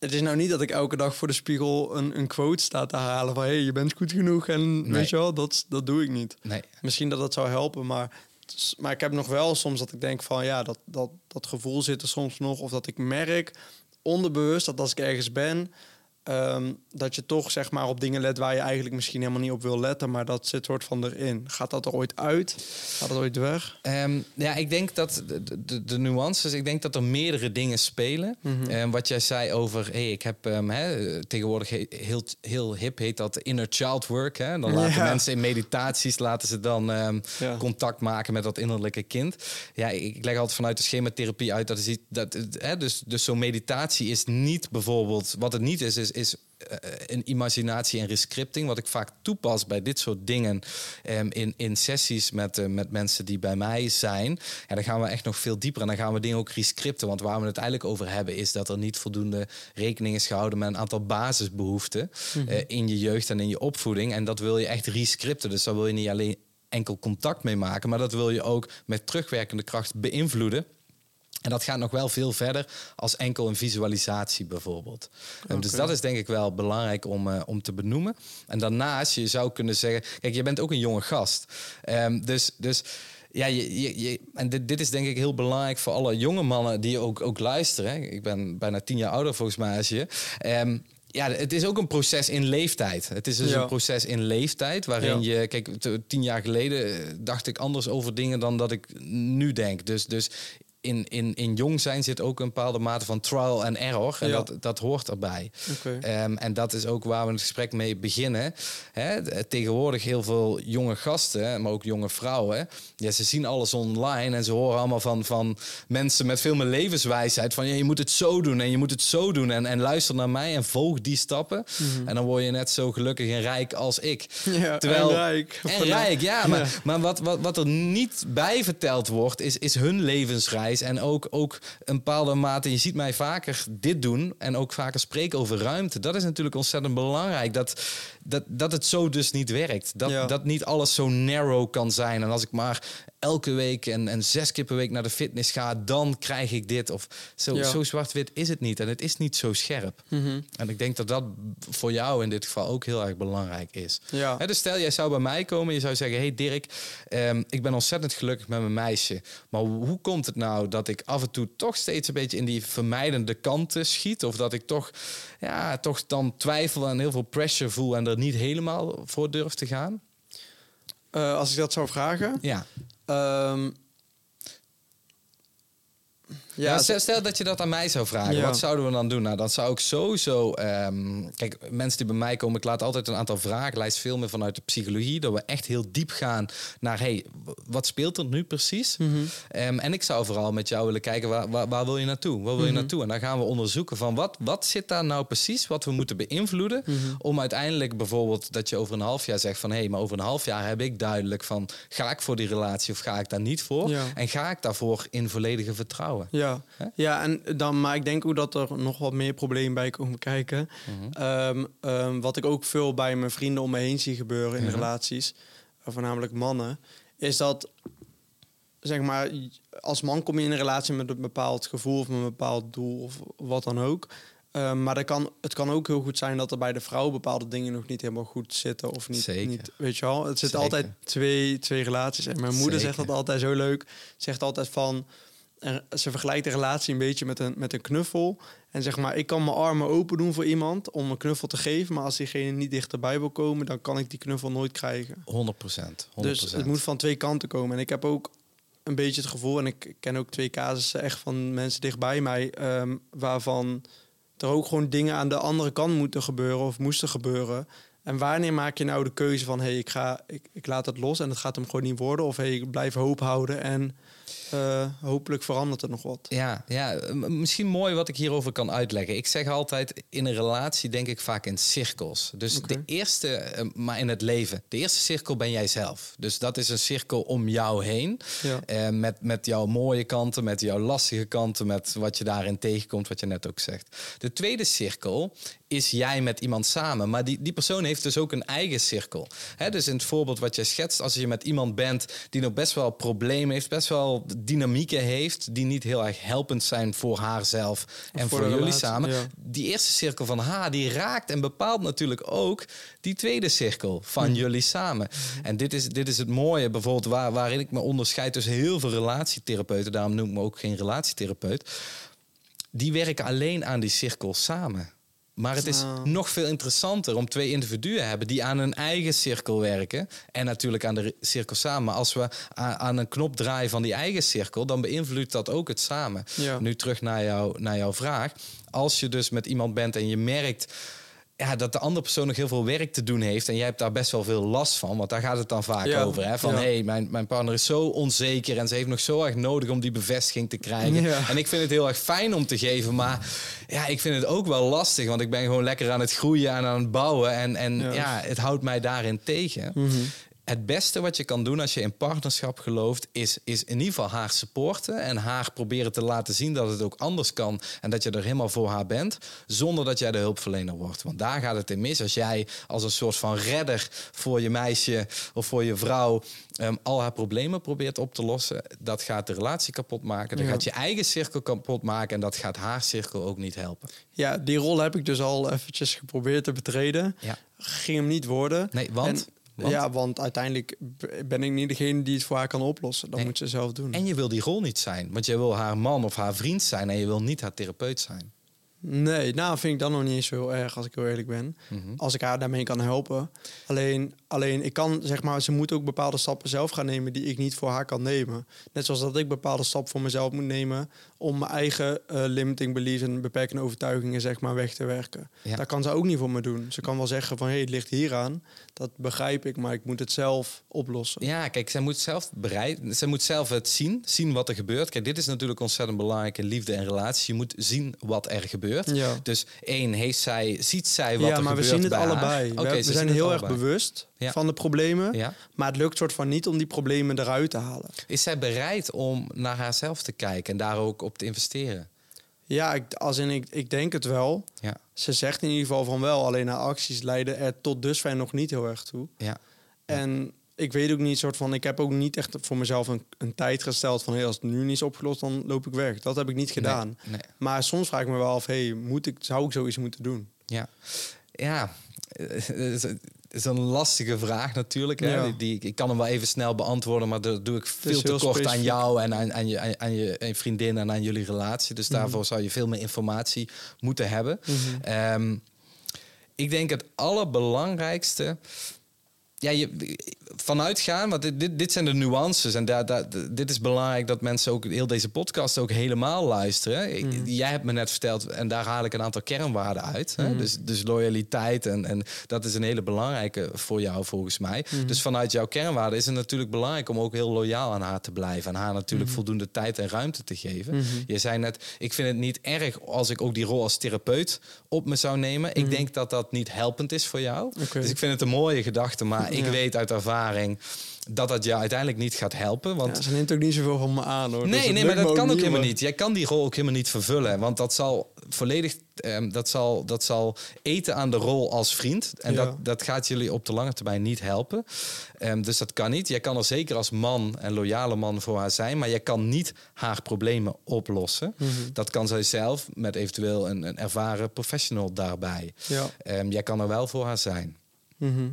het is nou niet dat ik elke dag voor de spiegel een, een quote sta te halen van hé, hey, je bent goed genoeg en weet je wel, dat, dat doe ik niet. Nee. Misschien dat dat zou helpen, maar, maar ik heb nog wel soms dat ik denk van ja, dat, dat, dat gevoel zit er soms nog. Of dat ik merk onderbewust dat als ik ergens ben, Ehm, dat je toch zeg maar op dingen let waar je eigenlijk misschien helemaal niet op wil letten, maar dat zit soort van erin. Gaat dat er ooit uit? Gaat dat ooit weg? Ehm, ja, ik denk dat de, de, de, nuances, ik denk dat er meerdere dingen spelen. Mm wat jij zei over, hey, ik heb he, tegenwoordig heel, heel hip heet dat inner child work. Hè? Dan laten mensen in meditaties laten ze dan contact maken met dat innerlijke kind. Ja, ik leg altijd vanuit de schematherapie uit dat is dat, hè, dus, dus zo'n meditatie is niet bijvoorbeeld, wat het niet is, is is uh, een imaginatie en rescripting, wat ik vaak toepas bij dit soort dingen um, in, in sessies met, uh, met mensen die bij mij zijn. En dan gaan we echt nog veel dieper en dan gaan we dingen ook rescripten. Want waar we het eigenlijk over hebben, is dat er niet voldoende rekening is gehouden met een aantal basisbehoeften mm -hmm. uh, in je jeugd en in je opvoeding. En dat wil je echt rescripten. Dus daar wil je niet alleen enkel contact mee maken, maar dat wil je ook met terugwerkende kracht beïnvloeden. En dat gaat nog wel veel verder als enkel een visualisatie bijvoorbeeld. Okay. Dus dat is denk ik wel belangrijk om, uh, om te benoemen. En daarnaast, je zou kunnen zeggen... Kijk, je bent ook een jonge gast. Um, dus... dus ja, je, je, je, en dit, dit is denk ik heel belangrijk voor alle jonge mannen die ook, ook luisteren. Ik ben bijna tien jaar ouder volgens mij als je. Um, ja, het is ook een proces in leeftijd. Het is dus ja. een proces in leeftijd waarin ja. je, kijk, tien jaar geleden dacht ik anders over dingen dan dat ik nu denk. Dus, dus in, in, in jong zijn zit ook een bepaalde mate van trial en error. En ja. dat, dat hoort erbij. Okay. Um, en dat is ook waar we het gesprek mee beginnen. Hè, tegenwoordig heel veel jonge gasten, maar ook jonge vrouwen. Ja, ze zien alles online en ze horen allemaal van, van mensen met veel meer levenswijsheid. Van ja, je moet het zo doen en je moet het zo doen. En, en luister naar mij en volg die stappen. Mm -hmm. En dan word je net zo gelukkig en rijk als ik. Ja, Terwijl, en rijk. En rijk, ja. Maar, maar wat, wat, wat er niet bij verteld wordt, is, is hun levensreis en ook, ook een bepaalde mate. Je ziet mij vaker dit doen en ook vaker spreken over ruimte. Dat is natuurlijk ontzettend belangrijk. Dat, dat, dat het zo dus niet werkt. Dat, ja. dat niet alles zo narrow kan zijn. En als ik maar elke week en, en zes keer per week naar de fitness ga, dan krijg ik dit. Of zo, ja. zo zwart-wit is het niet. En het is niet zo scherp. Mm -hmm. En ik denk dat dat voor jou in dit geval ook heel erg belangrijk is. Ja. He, dus stel, jij zou bij mij komen, je zou zeggen: Hey Dirk, um, ik ben ontzettend gelukkig met mijn meisje. Maar hoe komt het nou dat ik af en toe toch steeds een beetje in die vermijdende kanten schiet? Of dat ik toch, ja, toch dan twijfel en heel veel pressure voel en er niet helemaal voor durf te gaan? Uh, als ik dat zou vragen? Ja. Um, ja, ja stel, stel, dat je dat aan mij zou vragen. Ja. Wat zouden we dan doen? Nou, dan zou ik sowieso... Um, kijk, mensen die bij mij komen... Ik laat altijd een aantal vragenlijst filmen vanuit de psychologie. Dat we echt heel diep gaan naar... hey, wat speelt er nu precies? Mm -hmm. um, en ik zou vooral met jou willen kijken... waar, waar, waar wil je naartoe? Waar wil je mm -hmm. naartoe? En dan gaan we onderzoeken van... wat, wat zit daar nou precies? Wat we moeten beïnvloeden... Mm -hmm. om uiteindelijk bijvoorbeeld... dat je over een half jaar zegt van... hé, hey, maar over een half jaar heb ik duidelijk van... ga ik voor die relatie of ga ik daar niet voor? Ja. En ga ik daarvoor in volledige vertrouwen? Ja. Ja, ja en dan, maar ik denk ook dat er nog wat meer problemen bij komen kijken. Mhm. Ehm, ehm, wat ik ook veel bij mijn vrienden om me heen zie gebeuren in relaties, uh, voornamelijk mannen, is dat zeg maar, als man kom je in een relatie met een bepaald gevoel of een bepaald doel of wat dan ook. Ehm, maar dat kan, het kan ook heel goed zijn dat er bij de vrouw bepaalde dingen nog niet helemaal goed zitten. Of niet, Zeker. niet weet je wel. Het zit altijd twee, twee relaties. En mijn moeder zegt dat altijd zo leuk. Zegt altijd van, ze vergelijkt de relatie een beetje met een, met een knuffel. En zeg maar, ik kan mijn armen open doen voor iemand om een knuffel te geven. Maar als diegene niet dichterbij wil komen, dan kan ik die knuffel nooit krijgen. 100 procent. Dus het moet van twee kanten komen. En ik heb ook een beetje het gevoel, en ik ken ook twee casussen echt van mensen dichtbij mij, um, waarvan er ook gewoon dingen aan de andere kant moeten gebeuren of moesten gebeuren. En wanneer maak je nou de keuze van hé, hey, ik, ga, ik, ik laat het los en het gaat hem gewoon niet worden? Of hé, hey, ik blijf hoop houden en uh, hopelijk verandert er nog wat. Ja, ja, misschien mooi wat ik hierover kan uitleggen. Ik zeg altijd, in een relatie denk ik vaak in cirkels. Dus de eerste, eh, maar in het leven, de eerste cirkel ben jij zelf. Dus dat is een cirkel om jou heen. Ja. Uh, met, met jouw mooie kanten, met jouw lastige kanten, met wat je daarin tegenkomt, wat je net ook zegt. De tweede cirkel is jij met iemand samen. Maar die, die persoon heeft dus ook een eigen cirkel. He, dus in het voorbeeld wat jij schetst, als je met iemand bent die nog best wel problemen heeft, best wel dynamieken heeft, die niet heel erg helpend zijn voor haarzelf en voor, jullie samen. Die eerste cirkel van haar, die raakt en bepaalt natuurlijk ook die tweede cirkel van mhm. jullie samen. Mhm. En dit is, dit is het mooie, bijvoorbeeld waar, waarin ik me onderscheid tussen heel veel relatietherapeuten, daarom noem ik me ook geen relatietherapeut. Die werken alleen aan die cirkel samen. Maar het is nog veel interessanter om twee individuen te hebben die aan een eigen cirkel werken. En natuurlijk aan de cirkel samen. Maar als we aan een knop draaien van die eigen cirkel, dan beïnvloedt dat ook het samen. Nu terug naar, jou, naar jouw vraag. Als je dus met iemand bent en je merkt ja, dat de andere persoon nog heel veel werk te doen heeft. En jij hebt daar best wel veel last van. Want daar gaat het dan vaak over. Hè? Van hé, hey, mijn, mijn partner is zo onzeker. En ze heeft nog zo erg nodig om die bevestiging te krijgen. En ik vind het heel erg fijn om te geven. Maar ja, ik vind het ook wel lastig. Want ik ben gewoon lekker aan het groeien en aan het bouwen. En, en ja, het houdt mij daarin tegen. Mm het beste wat je kan doen als je in partnerschap gelooft, is, is in ieder geval haar supporten en haar proberen te laten zien dat het ook anders kan en dat je er helemaal voor haar bent, zonder dat jij de hulpverlener wordt. Want daar gaat het in mis. Als jij als een soort van redder voor je meisje of voor je vrouw um, al haar problemen probeert op te lossen, dat gaat de relatie kapot maken. Dat gaat je eigen cirkel kapot maken en dat gaat haar cirkel ook niet helpen. Ja, die rol heb ik dus al eventjes geprobeerd te betreden. Ja. Ging hem niet worden. Nee, want? Ja, want uiteindelijk ben ik niet degene die het voor haar kan oplossen. Dat moet ze zelf doen. En je wil die rol niet zijn, want je wil haar man of haar vriend zijn en je wil niet haar therapeut zijn. Nee, nou vind ik dat nog niet eens zo erg als ik heel eerlijk ben. Mhm. Als ik haar daarmee kan helpen. Alleen, alleen ik kan zeg maar, ze moet ook bepaalde stappen zelf gaan nemen die ik niet voor haar kan nemen. Net zoals dat ik bepaalde stappen voor mezelf moet nemen om mijn eigen uh, limiting beliefs en beperkende overtuigingen zeg maar weg te werken. Ja. Dat kan ze ook niet voor me doen. Ze kan wel zeggen van hé, hey, het ligt hier aan. Dat begrijp ik, maar ik moet het zelf oplossen. Ja, kijk, zij moet zelf bereid, zij moet zelf het zien, zien wat er gebeurt. Kijk, dit is natuurlijk ontzettend belangrijk in liefde en relatie. Je moet zien wat er gebeurt. Ja. Dus één, heeft zij, ziet zij wat ja, er gebeurt. Ja, maar we zien het allebei. we, we zijn heel erg bewust van de problemen, ja. maar het lukt soort van niet om die problemen eruit te halen. Is zij bereid om naar haarzelf te kijken en daar ook op te investeren? Ja, ik, als in, ik, ik denk het wel. Ja. Ze zegt in ieder geval van wel, alleen haar acties leiden er tot dusver nog niet heel erg toe. Ja. En ik weet ook niet, soort van, ik heb ook niet echt voor mezelf een, een tijd gesteld van hey, als het nu niet is opgelost, dan loop ik weg. Dat heb ik niet gedaan. Nee, Maar soms vraag ik me wel af, hey, moet ik, zou ik zoiets moeten doen? Ja, ja. Is een lastige vraag natuurlijk. Hè? Die, die, ik kan hem wel even snel beantwoorden, maar dat doe ik veel te kort aan jou en aan, aan, je, aan, je vriendin en aan jullie relatie. Dus mhm. daarvoor zou je veel meer informatie moeten hebben. Mhm. Ehm, ik denk het allerbelangrijkste ja, je, vanuit gaan, want dit, dit, dit zijn de nuances. En daar, daar, dit is belangrijk dat mensen ook heel deze podcast ook helemaal luisteren. Mhm. Jij hebt me net verteld, en daar haal ik een aantal kernwaarden uit. Hè? Mhm. Dus, dus loyaliteit en, en dat is een hele belangrijke voor jou volgens mij. Mhm. Dus vanuit jouw kernwaarden is het natuurlijk belangrijk om ook heel loyaal aan haar te blijven. En haar natuurlijk voldoende tijd en ruimte te geven. Je zei net, ik vind het niet erg als ik ook die rol als therapeut op me zou nemen. Ik denk dat dat niet helpend is voor jou. Dus ik vind het een mooie gedachte, maar ik weet uit ervaring dat dat je uiteindelijk niet gaat helpen. Want Ja, ze neemt ook niet zoveel van me aan hoor. Dus Nee, het nee, maar dat kan ook helemaal niet. Jij kan die rol ook helemaal niet vervullen. Want dat zal volledig ehm, dat zal, dat zal eten aan de rol als vriend. En Ja. dat, dat gaat jullie op de lange termijn niet helpen. Ehm, dus dat kan niet. Jij kan er zeker als man en loyale man voor haar zijn. Maar jij kan niet haar problemen oplossen. Mhm. Dat kan zij zelf met eventueel een, een ervaren professional daarbij. Ja. Ehm, jij kan er wel voor haar zijn. Mhm.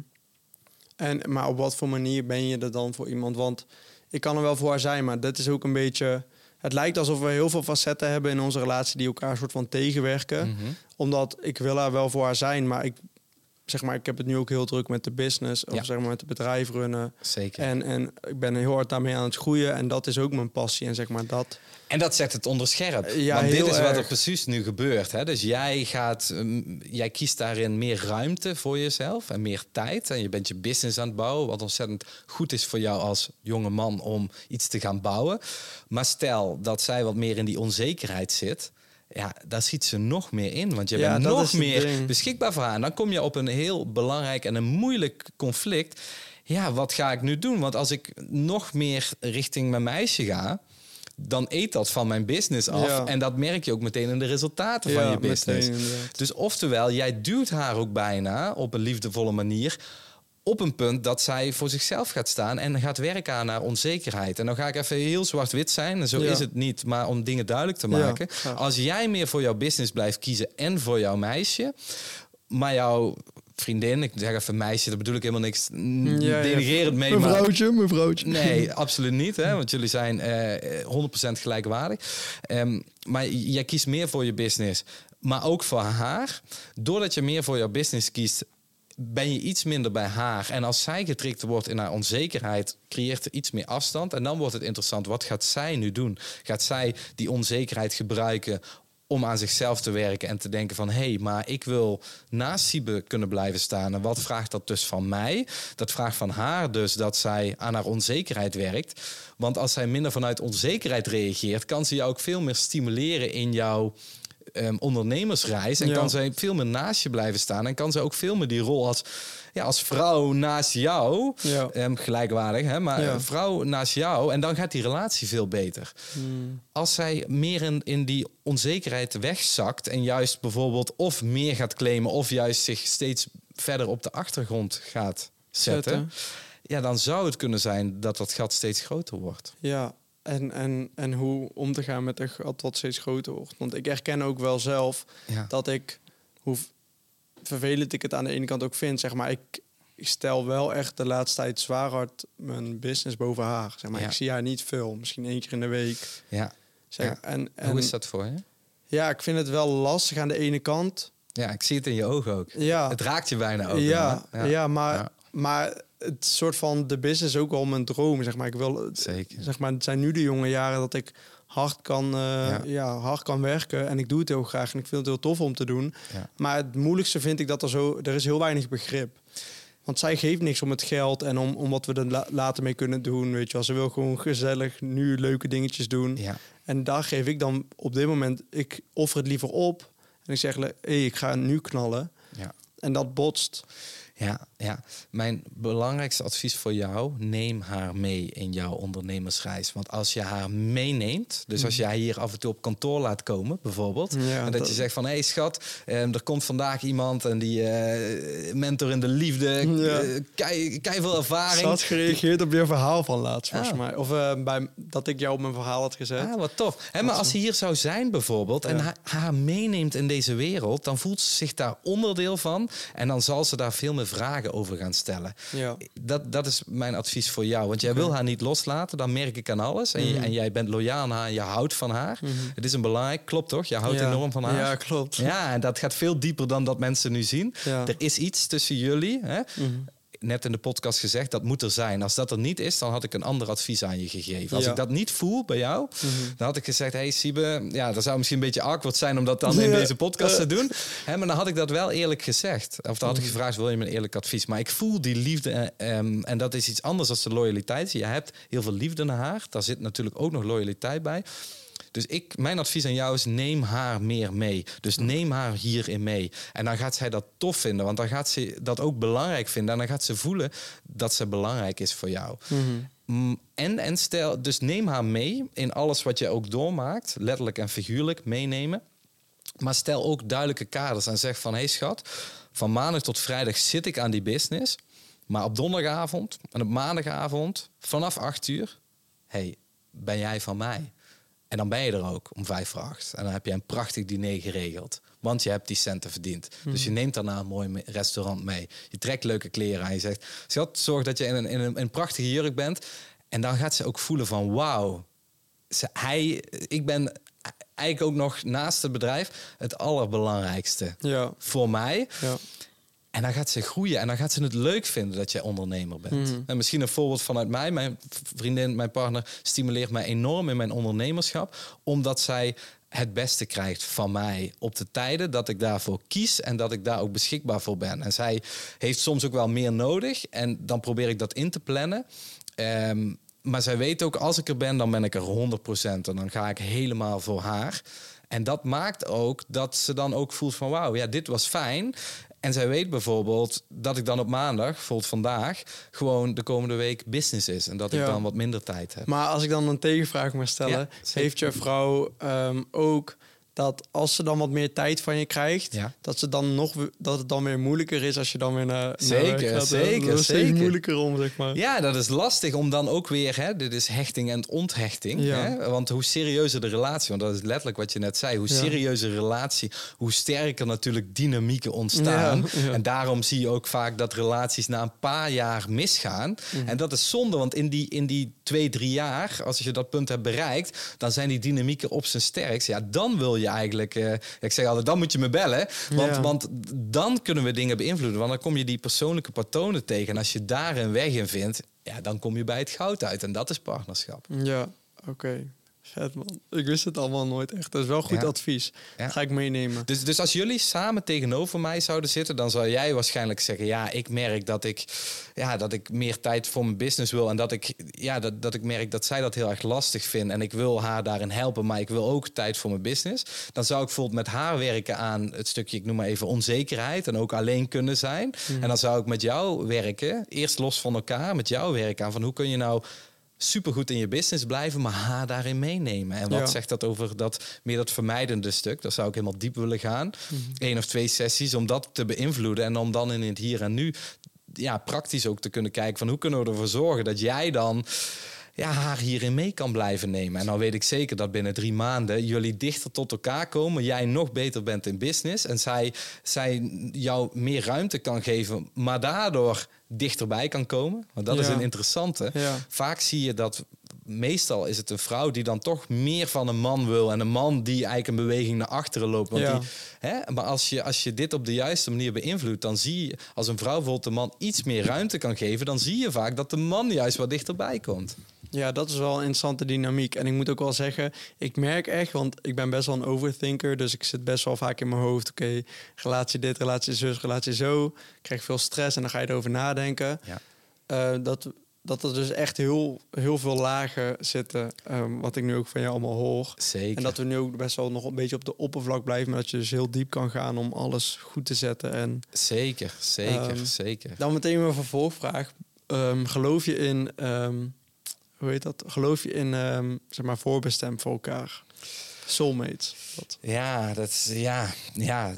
En, maar op wat voor manier ben je er dan voor iemand? Want ik kan er wel voor haar zijn, maar dat is ook een beetje... Het lijkt alsof we heel veel facetten hebben in onze relatie die elkaar soort van tegenwerken. Mhm. Omdat ik wil haar wel voor haar zijn, maar ik, zeg maar, ik heb het nu ook heel druk met de business. Of Ja. zeg maar met het bedrijf runnen. Zeker. En, en ik ben heel hard daarmee aan het groeien. En dat is ook mijn passie. En zeg maar dat... En dat zet het onder scherp. Ja, Want dit is wat er precies nu gebeurt. Hè? Dus jij, gaat, mm, jij kiest daarin meer ruimte voor jezelf en meer tijd. En je bent je business aan het bouwen, wat ontzettend goed is voor jou als jonge man om iets te gaan bouwen. Maar stel dat zij wat meer in die onzekerheid zit. Ja, daar ziet ze nog meer in. Want je Ja, bent nog meer ding. beschikbaar voor haar. En dan kom je op een heel belangrijk en een moeilijk conflict. Ja, wat ga ik nu doen? Want als ik nog meer richting mijn meisje ga, dan eet dat van mijn business af. Ja. En dat merk je ook meteen in de resultaten van je business. meteen, dus oftewel, jij duwt haar ook bijna op een liefdevolle manier op een punt dat zij voor zichzelf gaat staan en gaat werken aan haar onzekerheid. En dan ga ik even heel zwart-wit zijn. En zo Ja. is het niet, maar om dingen duidelijk te Ja, maken. ja. Als jij meer voor jouw business blijft kiezen en voor jouw meisje, maar jouw vriendin, ik zeg even meisje, daar bedoel ik helemaal niks Ja, denigrerend mee. maar- Mevrouwtje, mevrouwtje. Nee, absoluut niet. Hè? Want jullie zijn eh 100% gelijkwaardig. Ehm, maar jij kiest meer voor je business. Maar ook voor haar. Doordat je meer voor jouw business kiest, ben je iets minder bij haar. En als zij getrikt wordt in haar onzekerheid, creëert er iets meer afstand. En dan wordt het interessant. Wat gaat zij nu doen? Gaat zij die onzekerheid gebruiken om aan zichzelf te werken en te denken van... hé, hey, maar ik wil naast Siebe kunnen blijven staan. En wat vraagt dat dus van mij? Dat vraagt van haar dus dat zij aan haar onzekerheid werkt. Want als zij minder vanuit onzekerheid reageert... kan ze jou ook veel meer stimuleren in jouw ehm, ondernemersreis. En Ja. kan zij veel meer naast je blijven staan. En kan ze ook veel meer die rol als, ja, als vrouw naast jou... Ja. ehm, gelijkwaardig, hè? maar Ja. een vrouw naast jou. En dan gaat die relatie veel beter Hmm. als zij meer in, in die onzekerheid wegzakt en juist bijvoorbeeld of meer gaat claimen of juist zich steeds verder op de achtergrond gaat zetten, Zetten. ja, dan zou het kunnen zijn dat dat gat steeds groter wordt. Ja, en, en, en hoe om te gaan met een gat wat steeds groter wordt. Want ik herken ook wel zelf Ja. dat ik, hoe vervelend ik het aan de ene kant ook vind, zeg maar, ik, ik stel wel echt de laatste tijd zwaar hard mijn business boven haar. Zeg maar, Ja. ik zie haar niet veel, misschien één keer in de week. Ja. Zeg, Ja. en, en, Hoe is dat voor je? Ja, ik vind het wel lastig aan de ene kant. Ja, ik zie het in je ogen ook. Ja, Het raakt je bijna ook. ja, ja. maar, maar het soort van de business is ook wel mijn droom. Zeg maar, ik wil, Zeker. zeg maar, het zijn nu de jonge jaren dat ik hard kan, eh, Ja. ja. hard kan werken. En ik doe het heel graag en ik vind het heel tof om te doen. Maar het moeilijkste vind ik dat er zo, er is heel weinig begrip. Want zij geeft niks om het geld en om, om wat we er la- later mee kunnen doen. Weet je wel. Ze wil gewoon gezellig nu leuke dingetjes doen. Ja. En daar geef ik dan op dit moment, ik offer het liever op. En ik zeg, hé, hey, ik ga nu knallen. Ja. En dat botst. Ja, ja, mijn belangrijkste advies voor jou: neem haar mee in jouw ondernemersreis. Want als je haar meeneemt, dus als je haar hier af en toe op kantoor laat komen, bijvoorbeeld, Mhm. Ja, en dat, dat- je zegt van hé hey, schat, eh, er komt vandaag iemand en die eh, mentor in de liefde, Ja. eh, kei, kei veel ervaring. Ze had gereageerd op je verhaal van laatst, volgens Ah. mij. Of eh, bij, dat ik jou op mijn verhaal had gezet. Ah, wat tof. Hè, maar als ze hier zou zijn bijvoorbeeld en haar, haar meeneemt in deze wereld, dan voelt ze zich daar onderdeel van en dan zal ze daar veel meer vragen over gaan stellen. Ja. Dat, dat is mijn advies voor jou. Want jij wil haar niet loslaten, dan merk ik aan alles. En, je- Mhm. en jij bent loyaal aan haar en je houdt van haar. Het is een belangrijk, klopt toch? Je houdt Ja. enorm van haar. Ja, klopt. Ja, en dat gaat veel dieper dan dat mensen nu zien. Ja. Er is iets tussen jullie. Hè? Mhm. Net in de podcast gezegd, dat moet er zijn. Als dat er niet is, dan had ik een ander advies aan je gegeven. Als Ja. ik dat niet voel bij jou, Mhm. dan had ik gezegd... hey Siebe, ja, dat zou misschien een beetje awkward zijn... om dat dan in deze podcast te doen. Hè, maar dan had ik dat wel eerlijk gezegd. Of dan had Mhm. ik gevraagd, wil je me een eerlijk advies? Maar ik voel die liefde. ehm, en dat is iets anders dan de loyaliteit. Je hebt heel veel liefde naar haar. Daar zit natuurlijk ook nog loyaliteit bij. Dus ik, mijn advies aan jou is: neem haar meer mee. Dus neem haar hierin mee. En dan gaat zij dat tof vinden, want dan gaat ze dat ook belangrijk vinden. En dan gaat ze voelen dat ze belangrijk is voor jou. Mm, En, en stel, dus neem haar mee in alles wat je ook doormaakt, letterlijk en figuurlijk meenemen. Maar stel ook duidelijke kaders en zeg van: hé hey schat, van maandag tot vrijdag zit ik aan die business. Maar op donderdagavond en op maandagavond vanaf 8 uur, hey, ben jij van mij? En dan ben je er ook om vijf voor acht. En dan heb je een prachtig diner geregeld. Want je hebt die centen verdiend. Dus je Mhm. neemt daarna een mooi restaurant mee. Je trekt leuke kleren aan. Je zegt, schat, zorg dat je in een, in een, in een prachtige jurk bent. En dan gaat ze ook voelen van, wauw. ze- Hij, ik ben eigenlijk ook nog naast het bedrijf het allerbelangrijkste Ja, voor mij. ja. En dan gaat ze groeien en dan gaat ze het leuk vinden dat jij ondernemer bent. En misschien een voorbeeld vanuit mij. Mijn vriendin, mijn partner stimuleert mij enorm in mijn ondernemerschap. Omdat zij het beste krijgt van mij op de tijden dat ik daarvoor kies en dat ik daar ook beschikbaar voor ben. En zij heeft soms ook wel meer nodig en dan probeer ik dat in te plannen. Ehm, maar zij weet ook, als ik er ben, dan ben ik er 100%. En dan ga ik helemaal voor haar. En dat maakt ook dat ze dan ook voelt van... wauw, ja, dit was fijn. En zij weet bijvoorbeeld dat ik dan op maandag, bijvoorbeeld vandaag... gewoon de komende week business is. En dat ik Ja. dan wat minder tijd heb. Maar als ik dan een tegenvraag mag stellen, Ja, heeft je vrouw ehm, ook dat als ze dan wat meer tijd van je krijgt, Ja. dat, ze dan nog, dat het dan weer moeilijker is als je dan weer naar, Zeker, zeker, Dat is zeker. moeilijker om, zeg maar. Ja, dat is lastig om dan ook weer, hè, dit is hechting en onthechting. Ja. Hè? Want hoe serieuzer de relatie, want dat is letterlijk wat je net zei, hoe serieuzer de relatie, hoe sterker natuurlijk dynamieken ontstaan. En daarom zie je ook vaak dat relaties na een paar jaar misgaan. Mhm. En dat is zonde, want in die, in die twee, drie jaar, als je dat punt hebt bereikt, dan zijn die dynamieken op zijn sterkst. Ja, dan wil je eigenlijk, eh, ik zeg altijd, dan moet je me bellen. Want, Ja. want dan kunnen we dingen beïnvloeden. Want dan kom je die persoonlijke patronen tegen. En als je daar een weg in vindt, ja, dan kom je bij het goud uit. En dat is partnerschap. Ja, oké. Vet man. Ik wist het allemaal nooit echt. Dat is wel goed Ja. advies. Ja. Ga ik meenemen. Dus, dus als jullie samen tegenover mij zouden zitten, dan zou jij waarschijnlijk zeggen: Ja, ik merk dat ik, ja, dat ik meer tijd voor mijn business wil. En dat ik, ja, dat, dat ik merk dat zij dat heel erg lastig vindt. En ik wil haar daarin helpen, maar ik wil ook tijd voor mijn business. Dan zou ik bijvoorbeeld met haar werken aan het stukje, ik noem maar even onzekerheid. En ook alleen kunnen zijn. En dan zou ik met jou werken, eerst los van elkaar, met jou werken aan van hoe kun je nou supergoed in je business blijven, maar haar daarin meenemen. En wat Ja. zegt dat over dat meer dat vermijdende stuk? Daar zou ik helemaal diep willen gaan. Eén of twee sessies om dat te beïnvloeden en om dan in het hier en nu ja, praktisch ook te kunnen kijken van hoe kunnen we ervoor zorgen dat jij dan ja, haar hierin mee kan blijven nemen. En dan weet ik zeker dat binnen drie maanden jullie dichter tot elkaar komen. Jij nog beter bent in business. En zij, zij jou meer ruimte kan geven, maar daardoor dichterbij kan komen. Want dat is een interessante. Ja. Vaak zie je dat meestal is het een vrouw die dan toch meer van een man wil. En een man die eigenlijk een beweging naar achteren loopt. Want Ja. die, hè? Maar als je, als je dit op de juiste manier beïnvloedt, dan zie je als een vrouw bijvoorbeeld de man iets meer ruimte kan geven, dan zie je vaak dat de man juist wat dichterbij komt. Ja, dat is wel een interessante dynamiek. En ik moet ook wel zeggen, ik merk echt, want ik ben best wel een overthinker. Dus ik zit best wel vaak in mijn hoofd. Oké, relatie dit, relatie zus, relatie zo. Ik krijg veel stress en dan ga je erover nadenken. Ja. Eh, dat, dat er dus echt heel, heel veel lagen zitten. ehm, wat ik nu ook van jou allemaal hoor. Zeker. En dat we nu ook best wel nog een beetje op de oppervlak blijven. Maar dat je dus heel diep kan gaan om alles goed te zetten. En Zeker, zeker, Ehm, zeker. dan meteen mijn vervolgvraag. Ehm, geloof je in, hoe heet dat? Geloof je in, ehm, zeg maar, voorbestemd voor elkaar? Soulmates. Ja, dat is, ja, ja.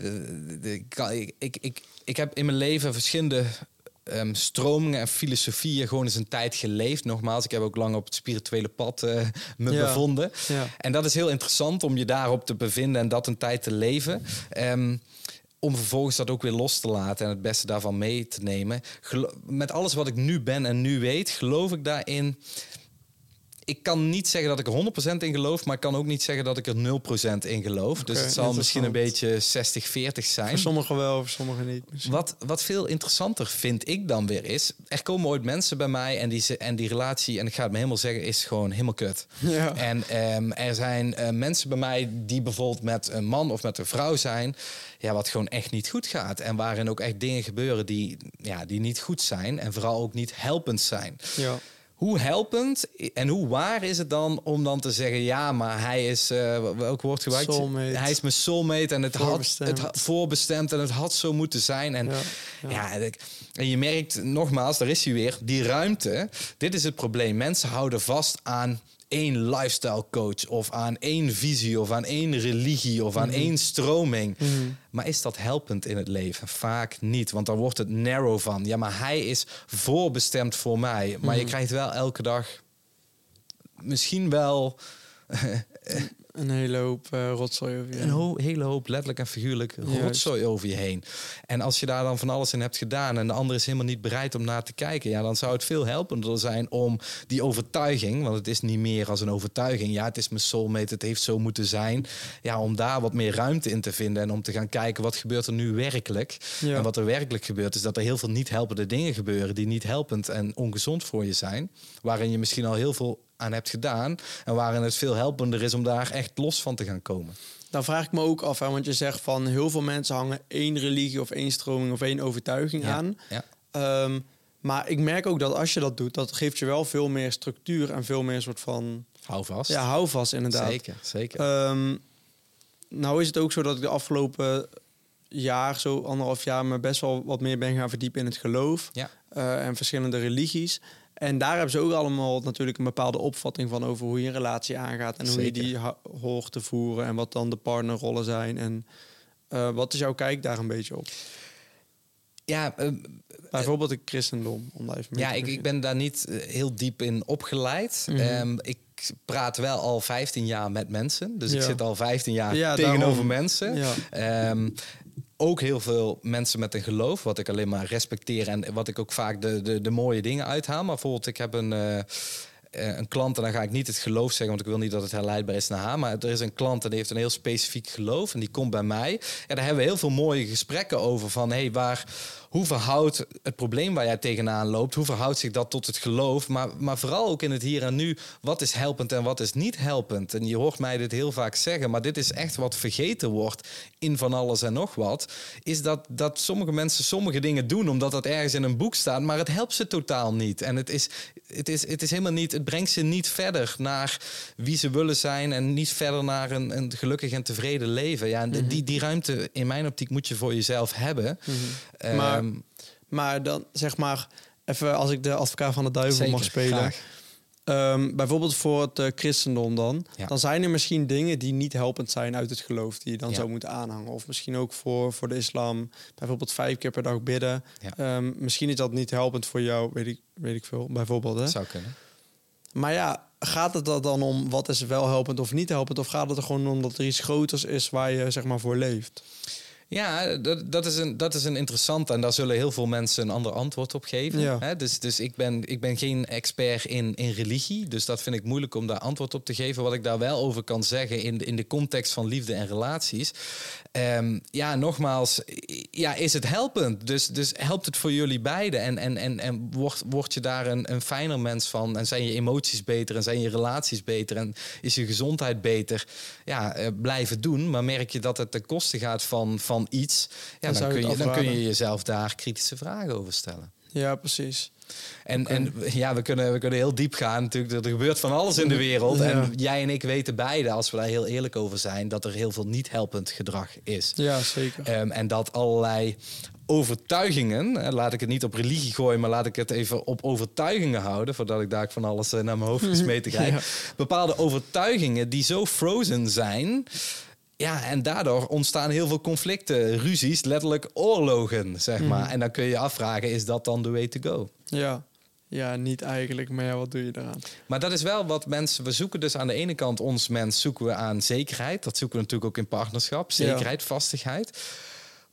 Ik, ik, ik, ik, heb in mijn leven verschillende ehm, stromingen en filosofieën gewoon eens een tijd geleefd. Nogmaals, ik heb ook lang op het spirituele pad eh, me Ja. bevonden. Ja. En dat is heel interessant om je daarop te bevinden en dat een tijd te leven. Ehm, om vervolgens dat ook weer los te laten en het beste daarvan mee te nemen. Gelo- met alles wat ik nu ben en nu weet, geloof ik daarin. Ik kan niet zeggen dat ik er 100% in geloof, maar ik kan ook niet zeggen dat ik er 0% in geloof. dus het zal misschien een beetje 60-40 zijn. Voor sommigen wel, voor sommigen niet. misschien. Wat, wat veel interessanter vind ik dan weer is... er komen ooit mensen bij mij en die, en die relatie... en ik ga het me helemaal zeggen, is gewoon helemaal kut. Ja. En ehm, er zijn eh, mensen bij mij die bijvoorbeeld met een man of met een vrouw zijn... Ja, wat gewoon echt niet goed gaat. En waarin ook echt dingen gebeuren die, ja, die niet goed zijn... en vooral ook niet helpend zijn. Ja. Hoe helpend en hoe waar is het dan om dan te zeggen... ja, maar hij is... Uh, welk woord gebruikt? Soulmate. Hij is mijn soulmate en het had, het had voorbestemd en het had zo moeten zijn. En, Ja, ja. en je merkt nogmaals, daar is hij weer, die ruimte. Dit is het probleem. Mensen houden vast aan één lifestyle coach of aan één visie of aan één religie of aan één stroming. Maar is dat helpend in het leven? Vaak niet, want dan wordt het narrow van. Ja, maar hij is voorbestemd voor mij. Maar je krijgt wel elke dag misschien wel Een hele hoop eh, rotzooi over je. een ho- hele hoop letterlijk en figuurlijk Juist. rotzooi over je heen. En als je daar dan van alles in hebt gedaan en de ander is helemaal niet bereid om naar te kijken, ja, dan zou het veel helpender zijn om die overtuiging, want het is niet meer als een overtuiging. Ja, het is mijn soulmate, het heeft zo moeten zijn. Ja, om daar wat meer ruimte in te vinden en om te gaan kijken wat gebeurt er nu werkelijk. Ja. En wat er werkelijk gebeurt, is dat er heel veel niet helpende dingen gebeuren die niet helpend en ongezond voor je zijn. Waarin je misschien al heel veel aan hebt gedaan en waarin het veel helpender is om daar echt los van te gaan komen. Dan vraag ik me ook af, hè, want je zegt van heel veel mensen hangen één religie of één stroming of één overtuiging Ja, aan. ja. Ehm, maar ik merk ook dat als je dat doet, dat geeft je wel veel meer structuur en veel meer soort van Hou vast. ja, houvast inderdaad. Zeker, zeker. Ehm, nou is het ook zo dat ik de afgelopen jaar, zo anderhalf jaar, me best wel wat meer ben gaan verdiepen in het geloof ja, eh, en verschillende religies. En daar hebben ze ook allemaal natuurlijk een bepaalde opvatting van over hoe je een relatie aangaat en hoe je die hoort te voeren en wat dan de partnerrollen zijn. En eh, wat is jouw kijk daar een beetje op? ja, eh, Bijvoorbeeld het christendom, om daar even ja ik, ik ben daar niet eh, heel diep in opgeleid. Mhm. Ehm, ik praat wel al 15 jaar met mensen. Dus ik zit al 15 jaar Ja, tegenover daarom. mensen. Ja. Ehm, ook heel veel mensen met een geloof, wat ik alleen maar respecteer en wat ik ook vaak de, de, de mooie dingen uithaal. Maar bijvoorbeeld, ik heb een, eh, eh, een klant, en dan ga ik niet het geloof zeggen, want ik wil niet dat het herleidbaar is naar haar. Maar er is een klant en die heeft een heel specifiek geloof en die komt bij mij. En daar hebben we heel veel mooie gesprekken over van, hey, waar... Hoe verhoudt het probleem waar jij tegenaan loopt, hoe verhoudt zich dat tot het geloof? Maar, maar vooral ook in het hier en nu, wat is helpend en wat is niet helpend? En je hoort mij dit heel vaak zeggen, maar dit is echt wat vergeten wordt in van alles en nog wat. Is dat, dat sommige mensen sommige dingen doen omdat dat ergens in een boek staat, maar het helpt ze totaal niet. En het is, het is, het is helemaal niet, het brengt ze niet verder naar wie ze willen zijn en niet verder naar een, een gelukkig en tevreden leven. Ja, en Mhm. die, die ruimte in mijn optiek moet je voor jezelf hebben. Mhm. Maar- Ehm, Maar dan zeg maar, even als ik de advocaat van de duivel zeker, mag spelen. Ehm, bijvoorbeeld voor het eh, christendom dan. Ja. Dan zijn er misschien dingen die niet helpend zijn uit het geloof. Die je dan Ja. zou moeten aanhangen. Of misschien ook voor, voor de islam. Bijvoorbeeld vijf keer per dag bidden. Ja. Ehm, misschien is dat niet helpend voor jou. Weet ik, weet ik veel. Bijvoorbeeld. Hè? Zou kunnen. Maar ja, gaat het er dan om wat is wel helpend of niet helpend? Of gaat het er gewoon om dat er iets groters is waar je zeg maar voor leeft? Ja, dat, dat, is een, dat is een interessante. En daar zullen heel veel mensen een ander antwoord op geven. Ja. Hè? Dus, dus ik, ben, ik ben geen expert in, in religie. Dus dat vind ik moeilijk om daar antwoord op te geven. Wat ik daar wel over kan zeggen in de, in de context van liefde en relaties. Ehm, ja, nogmaals, ja, is het helpend? Dus, dus helpt het voor jullie beiden? En, en, en, en word, word je daar een, een fijner mens van? En zijn je emoties beter? En zijn je relaties beter? En is je gezondheid beter? Ja, eh, blijven doen. Maar merk je dat het ten koste gaat van, van iets? Ja, Dan kun je, dan kun je jezelf daar kritische vragen over stellen. Ja, precies. En, en ja, we kunnen, we kunnen heel diep gaan. Natuurlijk, er gebeurt van alles in de wereld. Ja. En jij en ik weten beide, als we daar heel eerlijk over zijn, dat er heel veel niet helpend gedrag is. Ja, zeker. Ehm, en dat allerlei overtuigingen, laat ik het niet op religie gooien, maar laat ik het even op overtuigingen houden, voordat ik daar van alles eh, naar mijn hoofd gesmeten krijg. Ja. Bepaalde overtuigingen die zo frozen zijn. Ja, en daardoor ontstaan heel veel conflicten, ruzies, letterlijk oorlogen, zeg maar. En dan kun je je afvragen, is dat dan the way to go? Ja. ja, niet eigenlijk. Maar ja, wat doe je eraan? Maar dat is wel wat mensen. We zoeken dus aan de ene kant ons mens zoeken we aan zekerheid. Dat zoeken we natuurlijk ook in partnerschap. Zekerheid, vastigheid.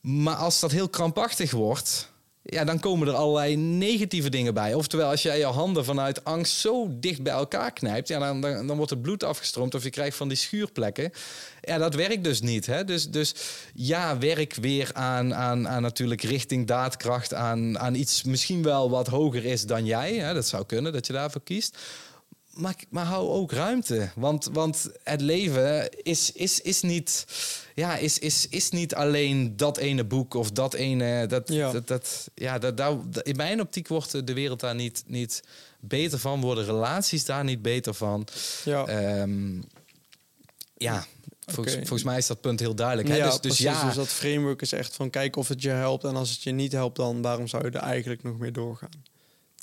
Maar als dat heel krampachtig wordt. Ja, dan komen er allerlei negatieve dingen bij. Oftewel, als jij je handen vanuit angst zo dicht bij elkaar knijpt, ja, dan, dan, wordt het bloed afgestroomd of je krijgt van die schuurplekken. Ja, dat werkt dus niet. Hè? Dus, dus ja, werk weer aan, aan, aan natuurlijk richting daadkracht, aan, aan iets misschien wel wat hoger is dan jij. Hè? Dat zou kunnen dat je daarvoor kiest. Maar, maar hou ook ruimte. Want, want het leven is, is, is, niet, ja, is, is, is niet alleen dat ene boek of dat ene. Dat, Ja. dat, dat, ja, dat, daar, in mijn optiek wordt de wereld daar niet, niet beter van? Worden relaties daar niet beter van? Ja. Ehm, ja, volgens, mij is dat punt heel duidelijk. Hè? Ja, dus, dus precies. ja, Dus dat framework is echt van kijken of het je helpt. En als het je niet helpt, dan waarom zou je er eigenlijk nog mee doorgaan?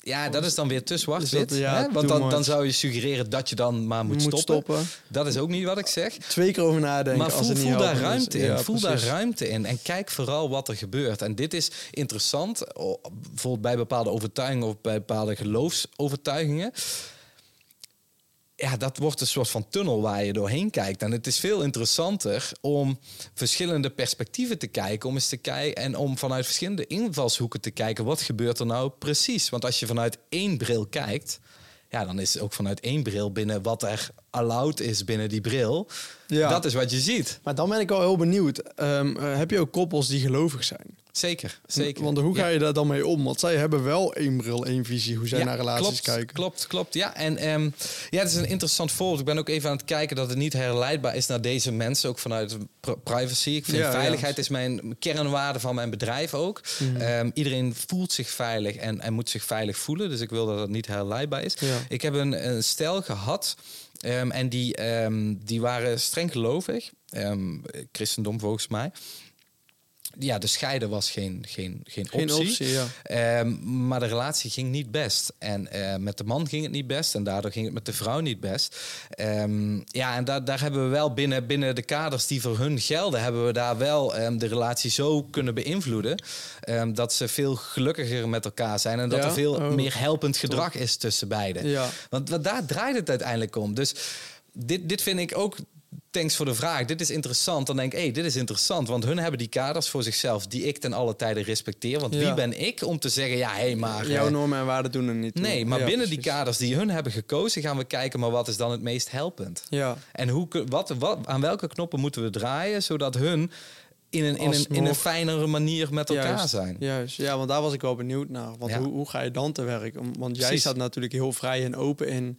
Ja, dat is dan weer te zwart-wit. ja, too Want dan, dan zou je suggereren dat je dan maar moet, Moet stoppen. stoppen. Dat is ook niet wat ik zeg. Twee keer over nadenken. Maar als voel, niet voel daar is- ruimte in. Ja, voel daar ruimte in. En kijk vooral wat er gebeurt. En dit is interessant. Bijvoorbeeld bij bepaalde overtuigingen of bij bepaalde geloofsovertuigingen. Ja, dat wordt een soort van tunnel waar je doorheen kijkt. En het is veel interessanter om verschillende perspectieven te kijken. Om eens te kijken en om vanuit verschillende invalshoeken te kijken. Wat gebeurt er nou precies? Want als je vanuit één bril kijkt. Ja, dan is ook vanuit één bril binnen wat er allowed is binnen die bril. Ja. Dat is wat je ziet. Maar dan ben ik wel heel benieuwd. Ehm, eh, heb je ook koppels die gelovig zijn? Zeker, zeker. Want hoe ga je daar dan mee om? Want zij hebben wel één bril, één visie hoe zij naar relaties klopt, kijken. Klopt, klopt. Ja, en ehm, ja, het is een interessant voorbeeld. Ik ben ook even aan het kijken dat het niet herleidbaar is naar deze mensen, ook vanuit pr- privacy. Ik vind veiligheid is mijn kernwaarde van mijn bedrijf ook. Mhm. Ehm, iedereen voelt zich veilig en, en moet zich veilig voelen. Dus ik wil dat het niet herleidbaar is. Ik heb een, een stel gehad. ehm, en die, die waren streng gelovig. Christendom volgens mij. Ja, de scheiden was geen, geen, geen Geen optie. ja. Ehm, maar de relatie ging niet best. En eh, met de man ging het niet best. En daardoor ging het met de vrouw niet best. Ehm, ja, en daar, daar hebben we wel binnen, binnen de kaders die voor hun gelden... hebben we daar wel ehm, de relatie zo kunnen beïnvloeden... dat ze veel gelukkiger met elkaar zijn. En dat Ja? er veel Oh, meer helpend gedrag is tussen beiden. Ja. Want, want daar draait het uiteindelijk om. Dus dit, dit vind ik ook... Thanks voor de vraag. Dit is interessant. Dan denk ik, hé, dit is interessant. Want hun hebben die kaders voor zichzelf... die ik ten alle tijde respecteer. Want wie ben ik om te zeggen... ja, hé, maar... Jouw normen en waarden doen er niet toe. Nee, maar Ja, binnen die kaders die hun hebben gekozen... gaan we kijken, maar wat is dan het meest helpend? Ja, En hoe, wat, wat, aan welke knoppen moeten we draaien... zodat hun in een, in een, in een fijnere manier met elkaar juist, zijn? Juist, ja, want daar was ik wel benieuwd naar. Want Ja. hoe, hoe ga je dan te werk? Om- Want jij Precies. staat natuurlijk heel vrij en open in.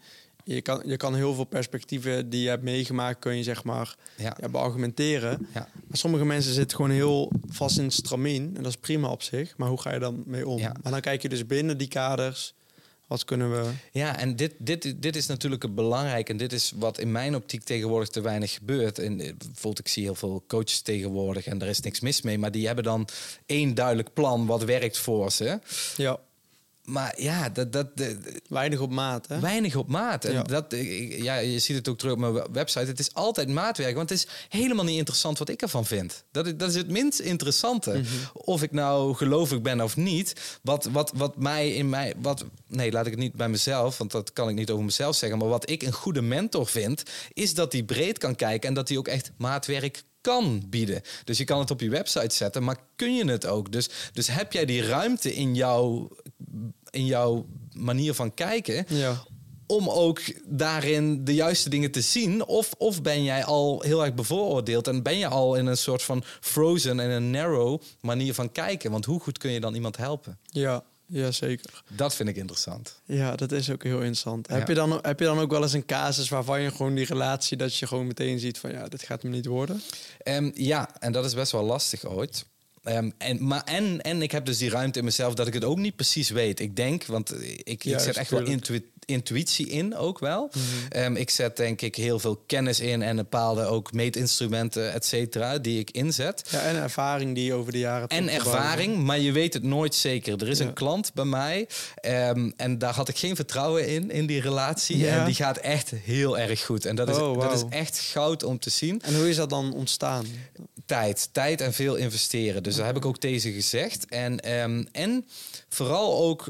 Je kan, je kan heel veel perspectieven die je hebt meegemaakt, kun je zeg maar Ja. ja, beargumenteren. Ja. Maar sommige mensen zitten gewoon heel vast in het stramien. En dat is prima op zich. Maar hoe ga je dan mee om? Ja. Maar dan kijk je dus binnen die kaders. Wat kunnen we... Ja, en dit, dit, dit is natuurlijk het belangrijk. En dit is wat in mijn optiek tegenwoordig te weinig gebeurt. En eh, bijvoorbeeld, ik zie heel veel coaches tegenwoordig en daar is niks mis mee. Maar die hebben dan één duidelijk plan wat werkt voor ze. Ja, Maar ja, dat, dat, weinig op maat, hè? weinig op maat. En Ja. dat, ik- ja, je ziet het ook terug op mijn website. Het is altijd maatwerk. Want het is helemaal niet interessant wat ik ervan vind. Dat is, dat is het minst interessante. Mhm. Of ik nou gelovig ben of niet. Wat, wat, wat mij in mij. Wat, nee, laat ik het niet bij mezelf. Want dat kan ik niet over mezelf zeggen. Maar wat ik een goede mentor vind. Is dat hij breed kan kijken. En dat hij ook echt maatwerk kan bieden. Dus je kan het op je website zetten, maar kun je het ook? Dus, dus heb jij die ruimte in jouw, in jouw manier van kijken Ja. om ook daarin de juiste dingen te zien? Of, of ben jij al heel erg bevooroordeeld en ben je al in een soort van frozen en een narrow manier van kijken? Want hoe goed kun je dan iemand helpen? Ja, ja, zeker. Dat vind ik interessant. Ja, dat is ook heel interessant. Ja. Heb, je dan, heb je dan ook wel eens een casus waarvan je gewoon die relatie... dat je gewoon meteen ziet van ja, dit gaat me niet worden? Ehm, ja, en dat is best wel lastig ooit. Ehm, en, maar en, en ik heb dus die ruimte in mezelf dat ik het ook niet precies weet. Ik denk, want ik, ik Juist, echt wel tuurlijk. Intuïtie in ook wel. Ehm, ik zet denk ik heel veel kennis in en bepaalde ook meetinstrumenten, et cetera, die ik inzet. Ja, en ervaring die je over de jaren En ervaring, maar je weet het nooit zeker. Er is Ja. een klant bij mij ehm, en daar had ik geen vertrouwen in, in die relatie. Ja. En die gaat echt heel erg goed. En dat is, Oh, dat is echt goud om te zien. En hoe is dat dan ontstaan? Tijd, tijd en veel investeren. Dus daar heb ik ook deze gezegd. En, ehm, en vooral ook,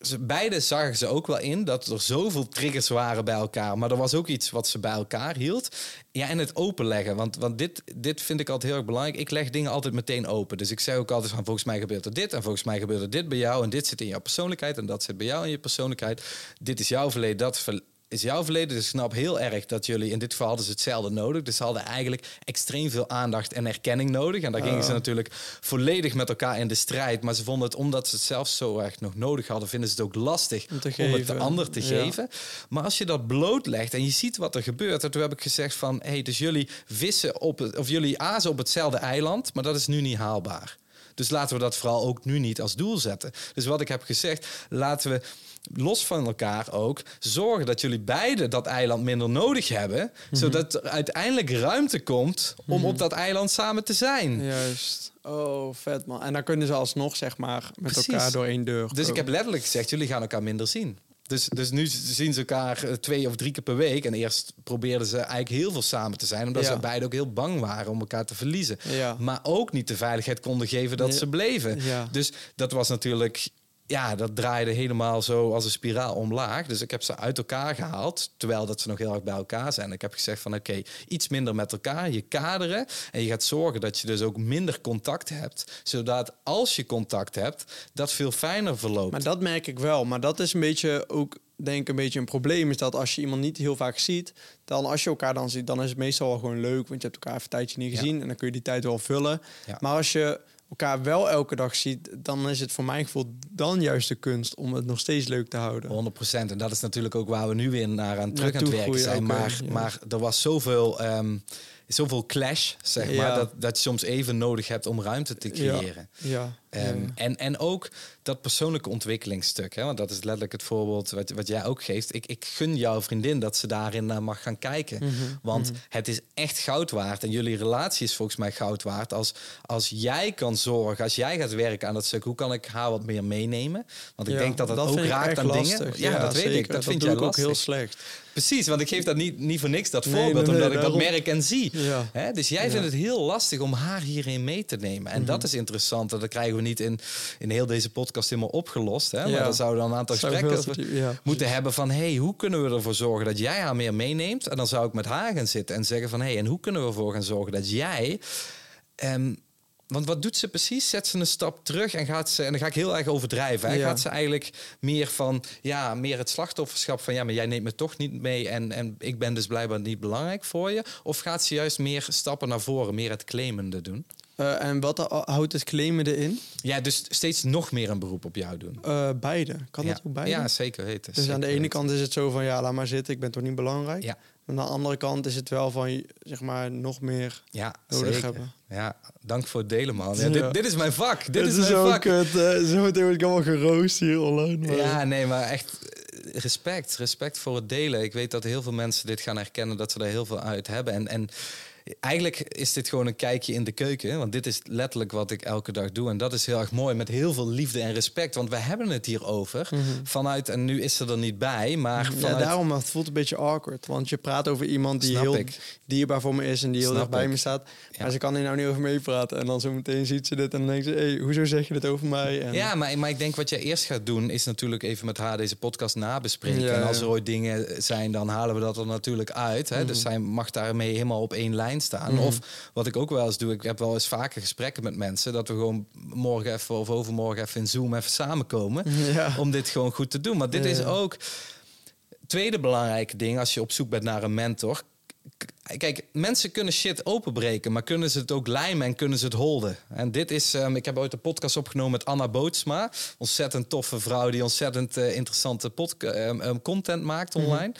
ze, beide zagen ze ook wel in dat er zoveel triggers waren bij elkaar. Maar er was ook iets wat ze bij elkaar hield. Ja, en het openleggen. Want, want dit, dit vind ik altijd heel erg belangrijk. Ik leg dingen altijd meteen open. Dus ik zeg ook altijd van volgens mij gebeurt er dit. En volgens mij gebeurt er dit bij jou. En dit zit in jouw persoonlijkheid. En dat zit bij jou in je persoonlijkheid. Dit is jouw verleden. Dat ver- is jouw verleden. Dus ik snap heel erg dat jullie in dit geval hadden ze hetzelfde nodig. Dus ze hadden eigenlijk extreem veel aandacht en erkenning nodig. En daar gingen ze Ah. natuurlijk volledig met elkaar in de strijd. Maar ze vonden het, omdat ze het zelf zo erg nog nodig hadden, vinden ze het ook lastig Om te om het de ander te Ja. geven. Maar als je dat blootlegt en je ziet wat er gebeurt. En toen heb ik gezegd van, hé, hey, dus jullie vissen op het, of jullie azen op hetzelfde eiland, maar dat is nu niet haalbaar. Dus laten we dat vooral ook nu niet als doel zetten. Dus wat ik heb gezegd, laten we los van elkaar ook zorgen dat jullie beiden dat eiland minder nodig hebben, Mhm. zodat er uiteindelijk ruimte komt om op dat eiland samen te zijn. Juist. Oh, vet man. En dan kunnen ze alsnog, zeg maar, met Precies. elkaar door één deur. Dus ik heb letterlijk gezegd, jullie gaan elkaar minder zien. Dus, dus nu zien ze elkaar eh, twee of drie keer per week. En eerst probeerden ze eigenlijk heel veel samen te zijn. Omdat Ja. ze beiden ook heel bang waren om elkaar te verliezen. Ja. Maar ook niet de veiligheid konden geven dat ze bleven. Ja. Dus dat was natuurlijk... Ja, dat draaide helemaal zo als een spiraal omlaag. Dus ik heb ze uit elkaar gehaald. Terwijl dat ze nog heel erg bij elkaar zijn. Ik heb gezegd van oké, iets minder met elkaar. Je kaderen. En je gaat zorgen dat je dus ook minder contact hebt. Zodat als je contact hebt, dat veel fijner verloopt. Maar dat merk ik wel. Maar dat is een beetje ook, denk ik, een beetje een probleem. Is dat als je iemand niet heel vaak ziet, dan als je elkaar dan ziet, dan is het meestal wel gewoon leuk. Want je hebt elkaar even een tijdje niet Ja. gezien. En dan kun je die tijd wel vullen. Ja. Maar als je elkaar wel elke dag ziet, dan is het voor mijn gevoel dan juist de kunst om het nog steeds leuk te houden. 100%. En dat is natuurlijk ook waar we nu weer naar aan terug aan het werken zijn. Maar, ja. maar er was zoveel, ehm, zoveel clash, zeg Ja. maar, dat, dat je soms even nodig hebt om ruimte te creëren. Ja. Ehm, ja. en, en ook dat persoonlijke ontwikkelingsstuk. Hè? Want dat is letterlijk het voorbeeld wat, wat jij ook geeft. Ik, ik gun jouw vriendin dat ze daarin naar mag gaan kijken. Mhm, Want het is echt goud waard. En jullie relatie is volgens mij goud waard. Als, als jij kan zorgen, als jij gaat werken aan dat stuk... hoe kan ik haar wat meer meenemen? Want ik Ja, denk dat dat, ook vind raakt aan lastig. dingen. Ja, dat weet ik. Dat, vind doe jij ik ook heel slecht. Precies, want ik geef dat niet, niet voor niks, dat Nee, voorbeeld, nee, nee, omdat ik dat daarom. merk en zie. Ja. Hè? Dus jij vindt het heel lastig om haar hierin mee te nemen. En Mhm. dat is interessant. En dat krijgen we niet in, in heel deze podcast helemaal opgelost. Hè? Maar dan zouden we dan een aantal gesprekken ja. moeten hebben van... hey, hoe kunnen we ervoor zorgen dat jij haar meer meeneemt? En dan zou ik met haar gaan zitten en zeggen van... hey, en hoe kunnen we ervoor gaan zorgen dat jij... ehm, want wat doet ze precies? Zet ze een stap terug en gaat ze, en dan ga ik heel erg overdrijven. Hè? Ja. Gaat ze eigenlijk meer van, ja, meer het slachtofferschap van, ja, maar jij neemt me toch niet mee en, en ik ben dus blijkbaar niet belangrijk voor je? Of gaat ze juist meer stappen naar voren, meer het claimende doen? Eh, en wat hou- houdt het claimen erin? Ja, dus steeds nog meer een beroep op jou doen. Eh, beide. Kan ja. dat ook beide? Ja, zeker weten. Dus aan de ene weten. kant is het zo van ja, laat maar zitten, ik ben toch niet belangrijk. Ja. Aan de andere kant is het wel van zeg maar nog meer. Ja, nodig zeker. hebben. Ja, dank voor het delen, man. Ja. Dit, dit is mijn vak. Dit Het is, mijn zo vak. kut. eh, zo meteen word ik allemaal geroost hier online. maar- Ja, nee, maar echt respect. Respect voor het delen. Ik weet dat heel veel mensen dit gaan herkennen, dat ze daar heel veel uit hebben. En, en eigenlijk is dit gewoon een kijkje in de keuken. Want dit is letterlijk wat ik elke dag doe. En dat is heel erg mooi, met heel veel liefde en respect. Want we hebben het hier over vanuit, en nu is ze er niet bij, maar Mhm. Ja, vanuit... daarom het voelt een beetje awkward. Want je praat over iemand die Snap heel ik. dierbaar voor me is en die heel erg bij me staat. Ja. Maar ze kan hier nou niet over meepraten. En dan zo meteen ziet ze dit en dan denkt ze: hey, hoezo zeg je dit over mij? En Ja, maar, maar ik denk wat jij eerst gaat doen, is natuurlijk even met haar deze podcast nabespreken. Ja, en als er ooit dingen zijn, dan halen we dat er natuurlijk uit. Hè? Dus zij mag daarmee helemaal op één lijn staan. Of wat ik ook wel eens doe, ik heb wel eens vaker gesprekken met mensen, dat we gewoon morgen even of overmorgen even in Zoom even samenkomen. Ja. Om dit gewoon goed te doen. Maar dit Ja. is ook. Tweede belangrijke ding als je op zoek bent naar een mentor. Kijk, mensen kunnen shit openbreken, maar kunnen ze het ook lijmen en kunnen ze het holden? En dit is, ehm, ik heb ooit een podcast opgenomen met Anna Bootsma. Ontzettend toffe vrouw die ontzettend eh, interessante ehm, ehm, content maakt online.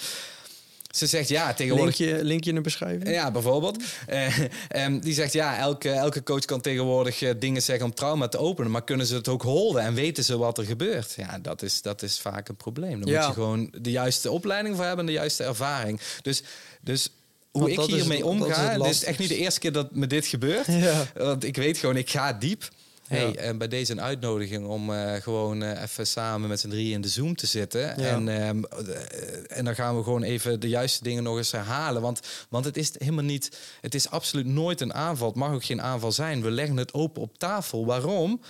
Ze zegt ja, tegenwoordig. linkje, linkje in de beschrijving. Ja, bijvoorbeeld. Eh, ehm, die zegt ja, elke, elke coach kan tegenwoordig eh, dingen zeggen om trauma te openen, maar kunnen ze het ook holden en weten ze wat er gebeurt? Ja, dat is, dat is vaak een probleem. Dan Ja. moet je gewoon de juiste opleiding voor hebben en de juiste ervaring. Dus, dus hoe Want ik hiermee omga, dit is echt niet de eerste keer dat me dit gebeurt. Ja. Want ik weet gewoon, ik ga diep. Hey, Ja. en bij deze een uitnodiging om eh, gewoon eh, even samen met z'n drieën in de Zoom te zitten. Ja. En, ehm, eh, en dan gaan we gewoon even de juiste dingen nog eens herhalen. Want, want het is helemaal niet, het is absoluut nooit een aanval. Het mag ook geen aanval zijn. We leggen het open op tafel. Waarom?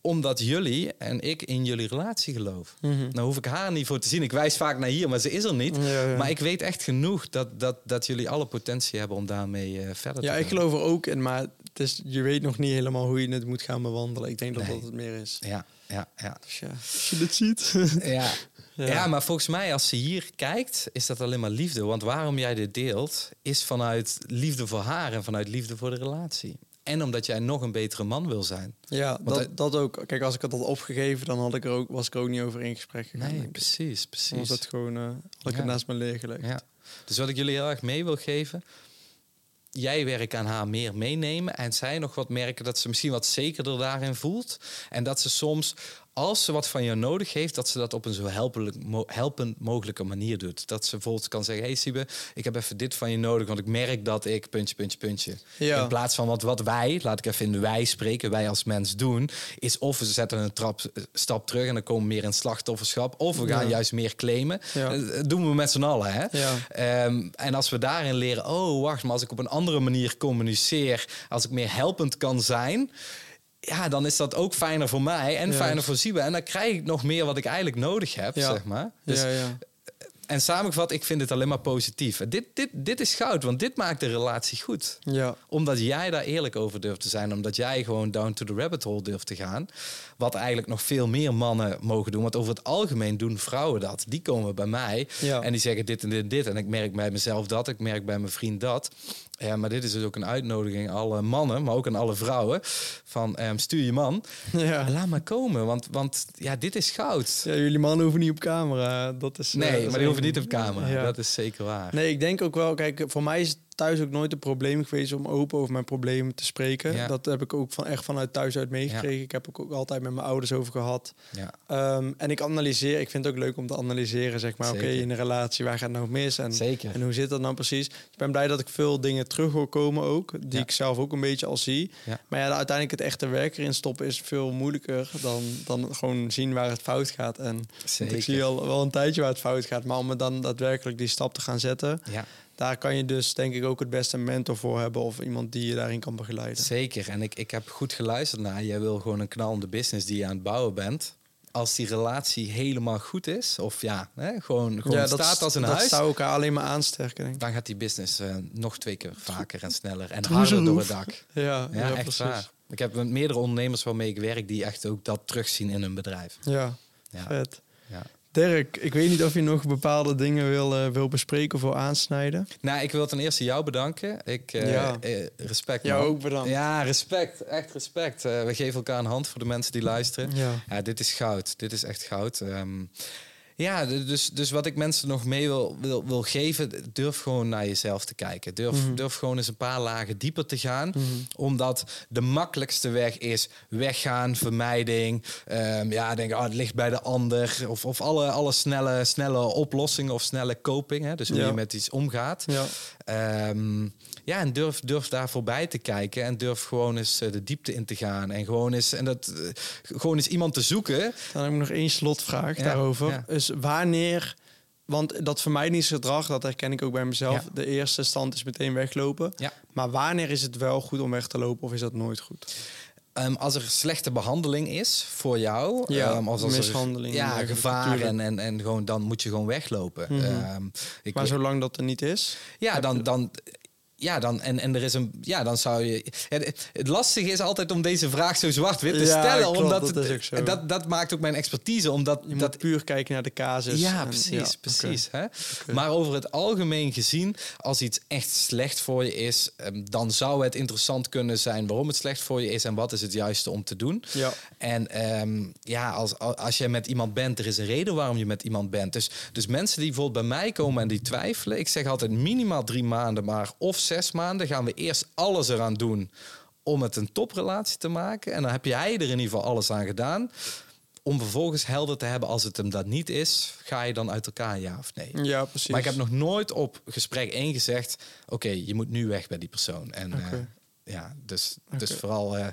Omdat jullie en ik in jullie relatie geloof. Mhm. Nou hoef ik haar niet voor te zien. Ik wijs vaak naar hier, maar ze is er niet. Ja, ja. Maar ik weet echt genoeg dat, dat, dat jullie alle potentie hebben om daarmee verder te Ja, gaan. ik geloof er ook in, maar het is, je weet nog niet helemaal hoe je het moet gaan bewandelen. Ik denk dat Nee. dat het meer is. Ja, ja, ja. Dus ja, als je dit ziet. Ja. Ja. Ja. maar volgens mij als ze hier kijkt, is dat alleen maar liefde. Want waarom jij dit deelt, is vanuit liefde voor haar en vanuit liefde voor de relatie. En omdat jij nog een betere man wil zijn. ja, Want dat, dat ook. Kijk, als ik het had opgegeven, dan had ik er ook, was ik er ook niet over in gesprek gegaan. Nee, precies, Dan precies. was het gewoon, had ik Ja. het naast me neergelegd. Ja. Dus wat ik jullie heel erg mee wil geven. Jij werk aan haar meer meenemen. En zij nog wat merken dat ze misschien wat zekerder daarin voelt. En dat ze soms als ze wat van jou nodig heeft, dat ze dat op een zo helpelijk, helpend mogelijke manier doet. Dat ze bijvoorbeeld kan zeggen: Hey Siebe, ik heb even dit van je nodig, want ik merk dat ik puntje, puntje, puntje. Ja. In plaats van wat, wat wij, laat ik even in de wij spreken, wij als mens doen, is of we zetten een trap, eh, stap terug en dan komen we meer in slachtofferschap, of we gaan juist meer claimen. Ja. Dat eh, doen we met z'n allen. Hè? Um, en als we daarin leren: Oh, wacht, maar als ik op een andere manier communiceer, als ik meer helpend kan zijn ja, dan is dat ook fijner voor mij en fijner voor Siebe. En dan krijg ik nog meer wat ik eigenlijk nodig heb, zeg maar. Dus, ja, ja. En samengevat, ik vind het alleen maar positief. Dit, dit, dit is goud, want dit maakt de relatie goed. Ja. Omdat jij daar eerlijk over durft te zijn. Omdat jij gewoon down to the rabbit hole durft te gaan. Wat eigenlijk nog veel meer mannen mogen doen. Want over het algemeen doen vrouwen dat. Die komen bij mij en die zeggen dit en dit en dit. En ik merk bij mezelf dat, ik merk bij mijn vriend dat. Ja, maar dit is dus ook een uitnodiging aan alle mannen, maar ook aan alle vrouwen. Van um, stuur je man, ja. laat maar komen, want, want ja, dit is goud. Ja, jullie mannen hoeven niet op camera. Dat is, nee, uh, maar die hoeven niet op camera. Dat is zeker waar. Nee, ik denk ook wel, kijk, voor mij is thuis ook nooit een probleem geweest om open over mijn problemen te spreken. Dat heb ik ook van echt vanuit thuis uit meegekregen. Ik heb ook altijd met mijn ouders over gehad. Ja. Ehm, en ik analyseer. Ik vind het ook leuk om te analyseren. Zeg maar, oké, in een relatie, waar gaat het nou mis? En, Zeker. en hoe zit dat nou precies? ik ben blij dat ik veel dingen terug hoor komen ook. Die ik zelf ook een beetje al zie. Maar ja, uiteindelijk het echte werk erin stoppen is veel moeilijker dan, dan gewoon zien waar het fout gaat. En ik zie al wel een tijdje waar het fout gaat. Maar om me dan daadwerkelijk die stap te gaan zetten. Ja daar kan je dus denk ik ook het beste mentor voor hebben of iemand die je daarin kan begeleiden. Zeker. En ik, ik heb goed geluisterd naar. Jij wil gewoon een knalende business die je aan het bouwen bent. Als die relatie helemaal goed is, of ja, hè, gewoon, gewoon ja, staat als een dat huis. Dat zou elkaar alleen maar aansterken. Denk Dan gaat die business uh, nog twee keer vaker en sneller en harder door het dak. Ja, ja, ja echt precies. waar. Ik heb met meerdere ondernemers waarmee ik werk die echt ook dat terugzien in hun bedrijf. Ja, ja. vet. Ja. Dirk, ik weet niet of je nog bepaalde dingen wil, uh, wil bespreken of aansnijden. Nou, ik wil ten eerste jou bedanken. Ik, uh, ja. uh, respect. Jou ook bedankt. Ja, respect. Echt respect. we geven elkaar een hand voor de mensen die luisteren. Ja, ja dit is goud. Dit is echt goud. Um, ja, dus, dus wat ik mensen nog mee wil, wil, wil geven, durf gewoon naar jezelf te kijken. Durf, mhm. durf gewoon eens een paar lagen dieper te gaan. Mhm. Omdat de makkelijkste weg is weggaan, vermijding. Um, ja, denk, oh, het ligt bij de ander. Of, of alle, alle snelle, snelle oplossingen of snelle coping. Hè? Dus hoe je met iets omgaat. Ja. Um, ja, en durf, durf daar voorbij te kijken en durf gewoon eens eh, de diepte in te gaan. En gewoon eens, en dat, eh, gewoon eens iemand te zoeken. Dan heb ik nog één slotvraag daarover. Dus wanneer, want dat vermijdingsgedrag, dat herken ik ook bij mezelf. De eerste stand is meteen weglopen. Ja. Maar wanneer is het wel goed om weg te lopen of is dat nooit goed? Um, als er slechte behandeling is voor jou, ja, um, als, als mishandeling, er, ja, gevaar en, en, en gewoon dan moet je gewoon weglopen. Mm -hmm. um, ik, maar zolang dat er niet is, ja, dan, dan ja, dan, en, en er is een, ja, dan zou je. het, lastige is altijd om deze vraag zo zwart-wit te stellen. omdat dat, dat, dat, maakt ook mijn expertise. Omdat je dat puur kijken naar de casus. Ja, precies. precies hè? Maar over het algemeen gezien, als iets echt slecht voor je is, ehm, dan zou het interessant kunnen zijn waarom het slecht voor je is en wat is het juiste om te doen. Ja. En um, ja, als, als je met iemand bent, er is een reden waarom je met iemand bent. Dus, dus mensen die bijvoorbeeld bij mij komen en die twijfelen, ik zeg altijd minimaal drie maanden, maar of zes maanden gaan we eerst alles eraan doen om het een toprelatie te maken. En dan heb jij er in ieder geval alles aan gedaan. Om vervolgens helder te hebben als het hem dat niet is, ga je dan uit elkaar, ja of nee? Ja, precies. Maar ik heb nog nooit op gesprek 1 gezegd: oké, je moet nu weg bij die persoon. En uh, ja, dus, dus vooral uh,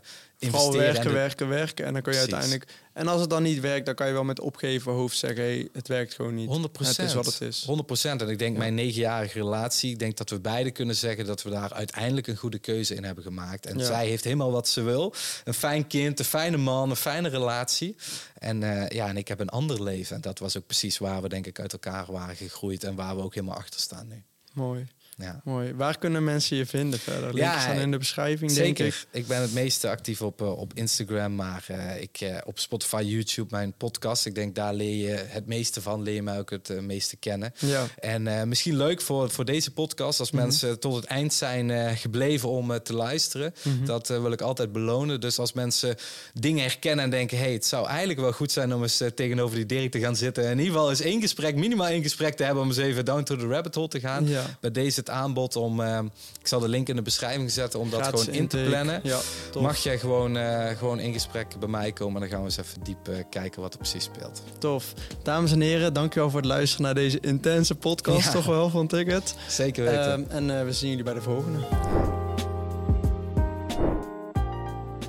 Vooral werken, werken, werken. En dan kun je uiteindelijk. En als het dan niet werkt, dan kan je wel met opgeven hoofd zeggen: hey, het werkt gewoon niet. 100 Het is wat het is. 100% En ik denk, mijn negenjarige relatie, ik denk dat we beide kunnen zeggen dat we daar uiteindelijk een goede keuze in hebben gemaakt. En zij heeft helemaal wat ze wil: een fijn kind, een fijne man, een fijne relatie. En uh, ja, en ik heb een ander leven. En dat was ook precies waar we, denk ik, uit elkaar waren gegroeid en waar we ook helemaal achter staan nu. Mooi. Ja. Mooi. Waar kunnen mensen je vinden verder? Links ja, staan in de beschrijving, zeker. denk ik. Ik ben het meeste actief op, uh, op Instagram, maar uh, ik, uh, op Spotify, YouTube, mijn podcast. Ik denk daar leer je het meeste van, leer je mij ook het meeste kennen. Ja. En misschien leuk voor, voor deze podcast, als mm mensen tot het eind zijn gebleven om te luisteren. Mm -hmm. Dat wil ik altijd belonen. Dus als mensen dingen herkennen en denken, hey, het zou eigenlijk wel goed zijn om eens tegenover die Dirk te gaan zitten. In ieder geval eens één gesprek, minimaal één gesprek te hebben om eens even down to the rabbit hole te gaan. Ja. Bij deze aanbod om. Eh, ik zal de link in de beschrijving zetten om dat gewoon in te plannen. Mag jij gewoon, eh, gewoon in gesprek bij mij komen en dan gaan we eens even diep eh, kijken wat er precies speelt. Tof. Dames en heren, dankjewel voor het luisteren naar deze intense podcast, toch wel van Ticket. Zeker weten. Ehm, en we zien jullie bij de volgende.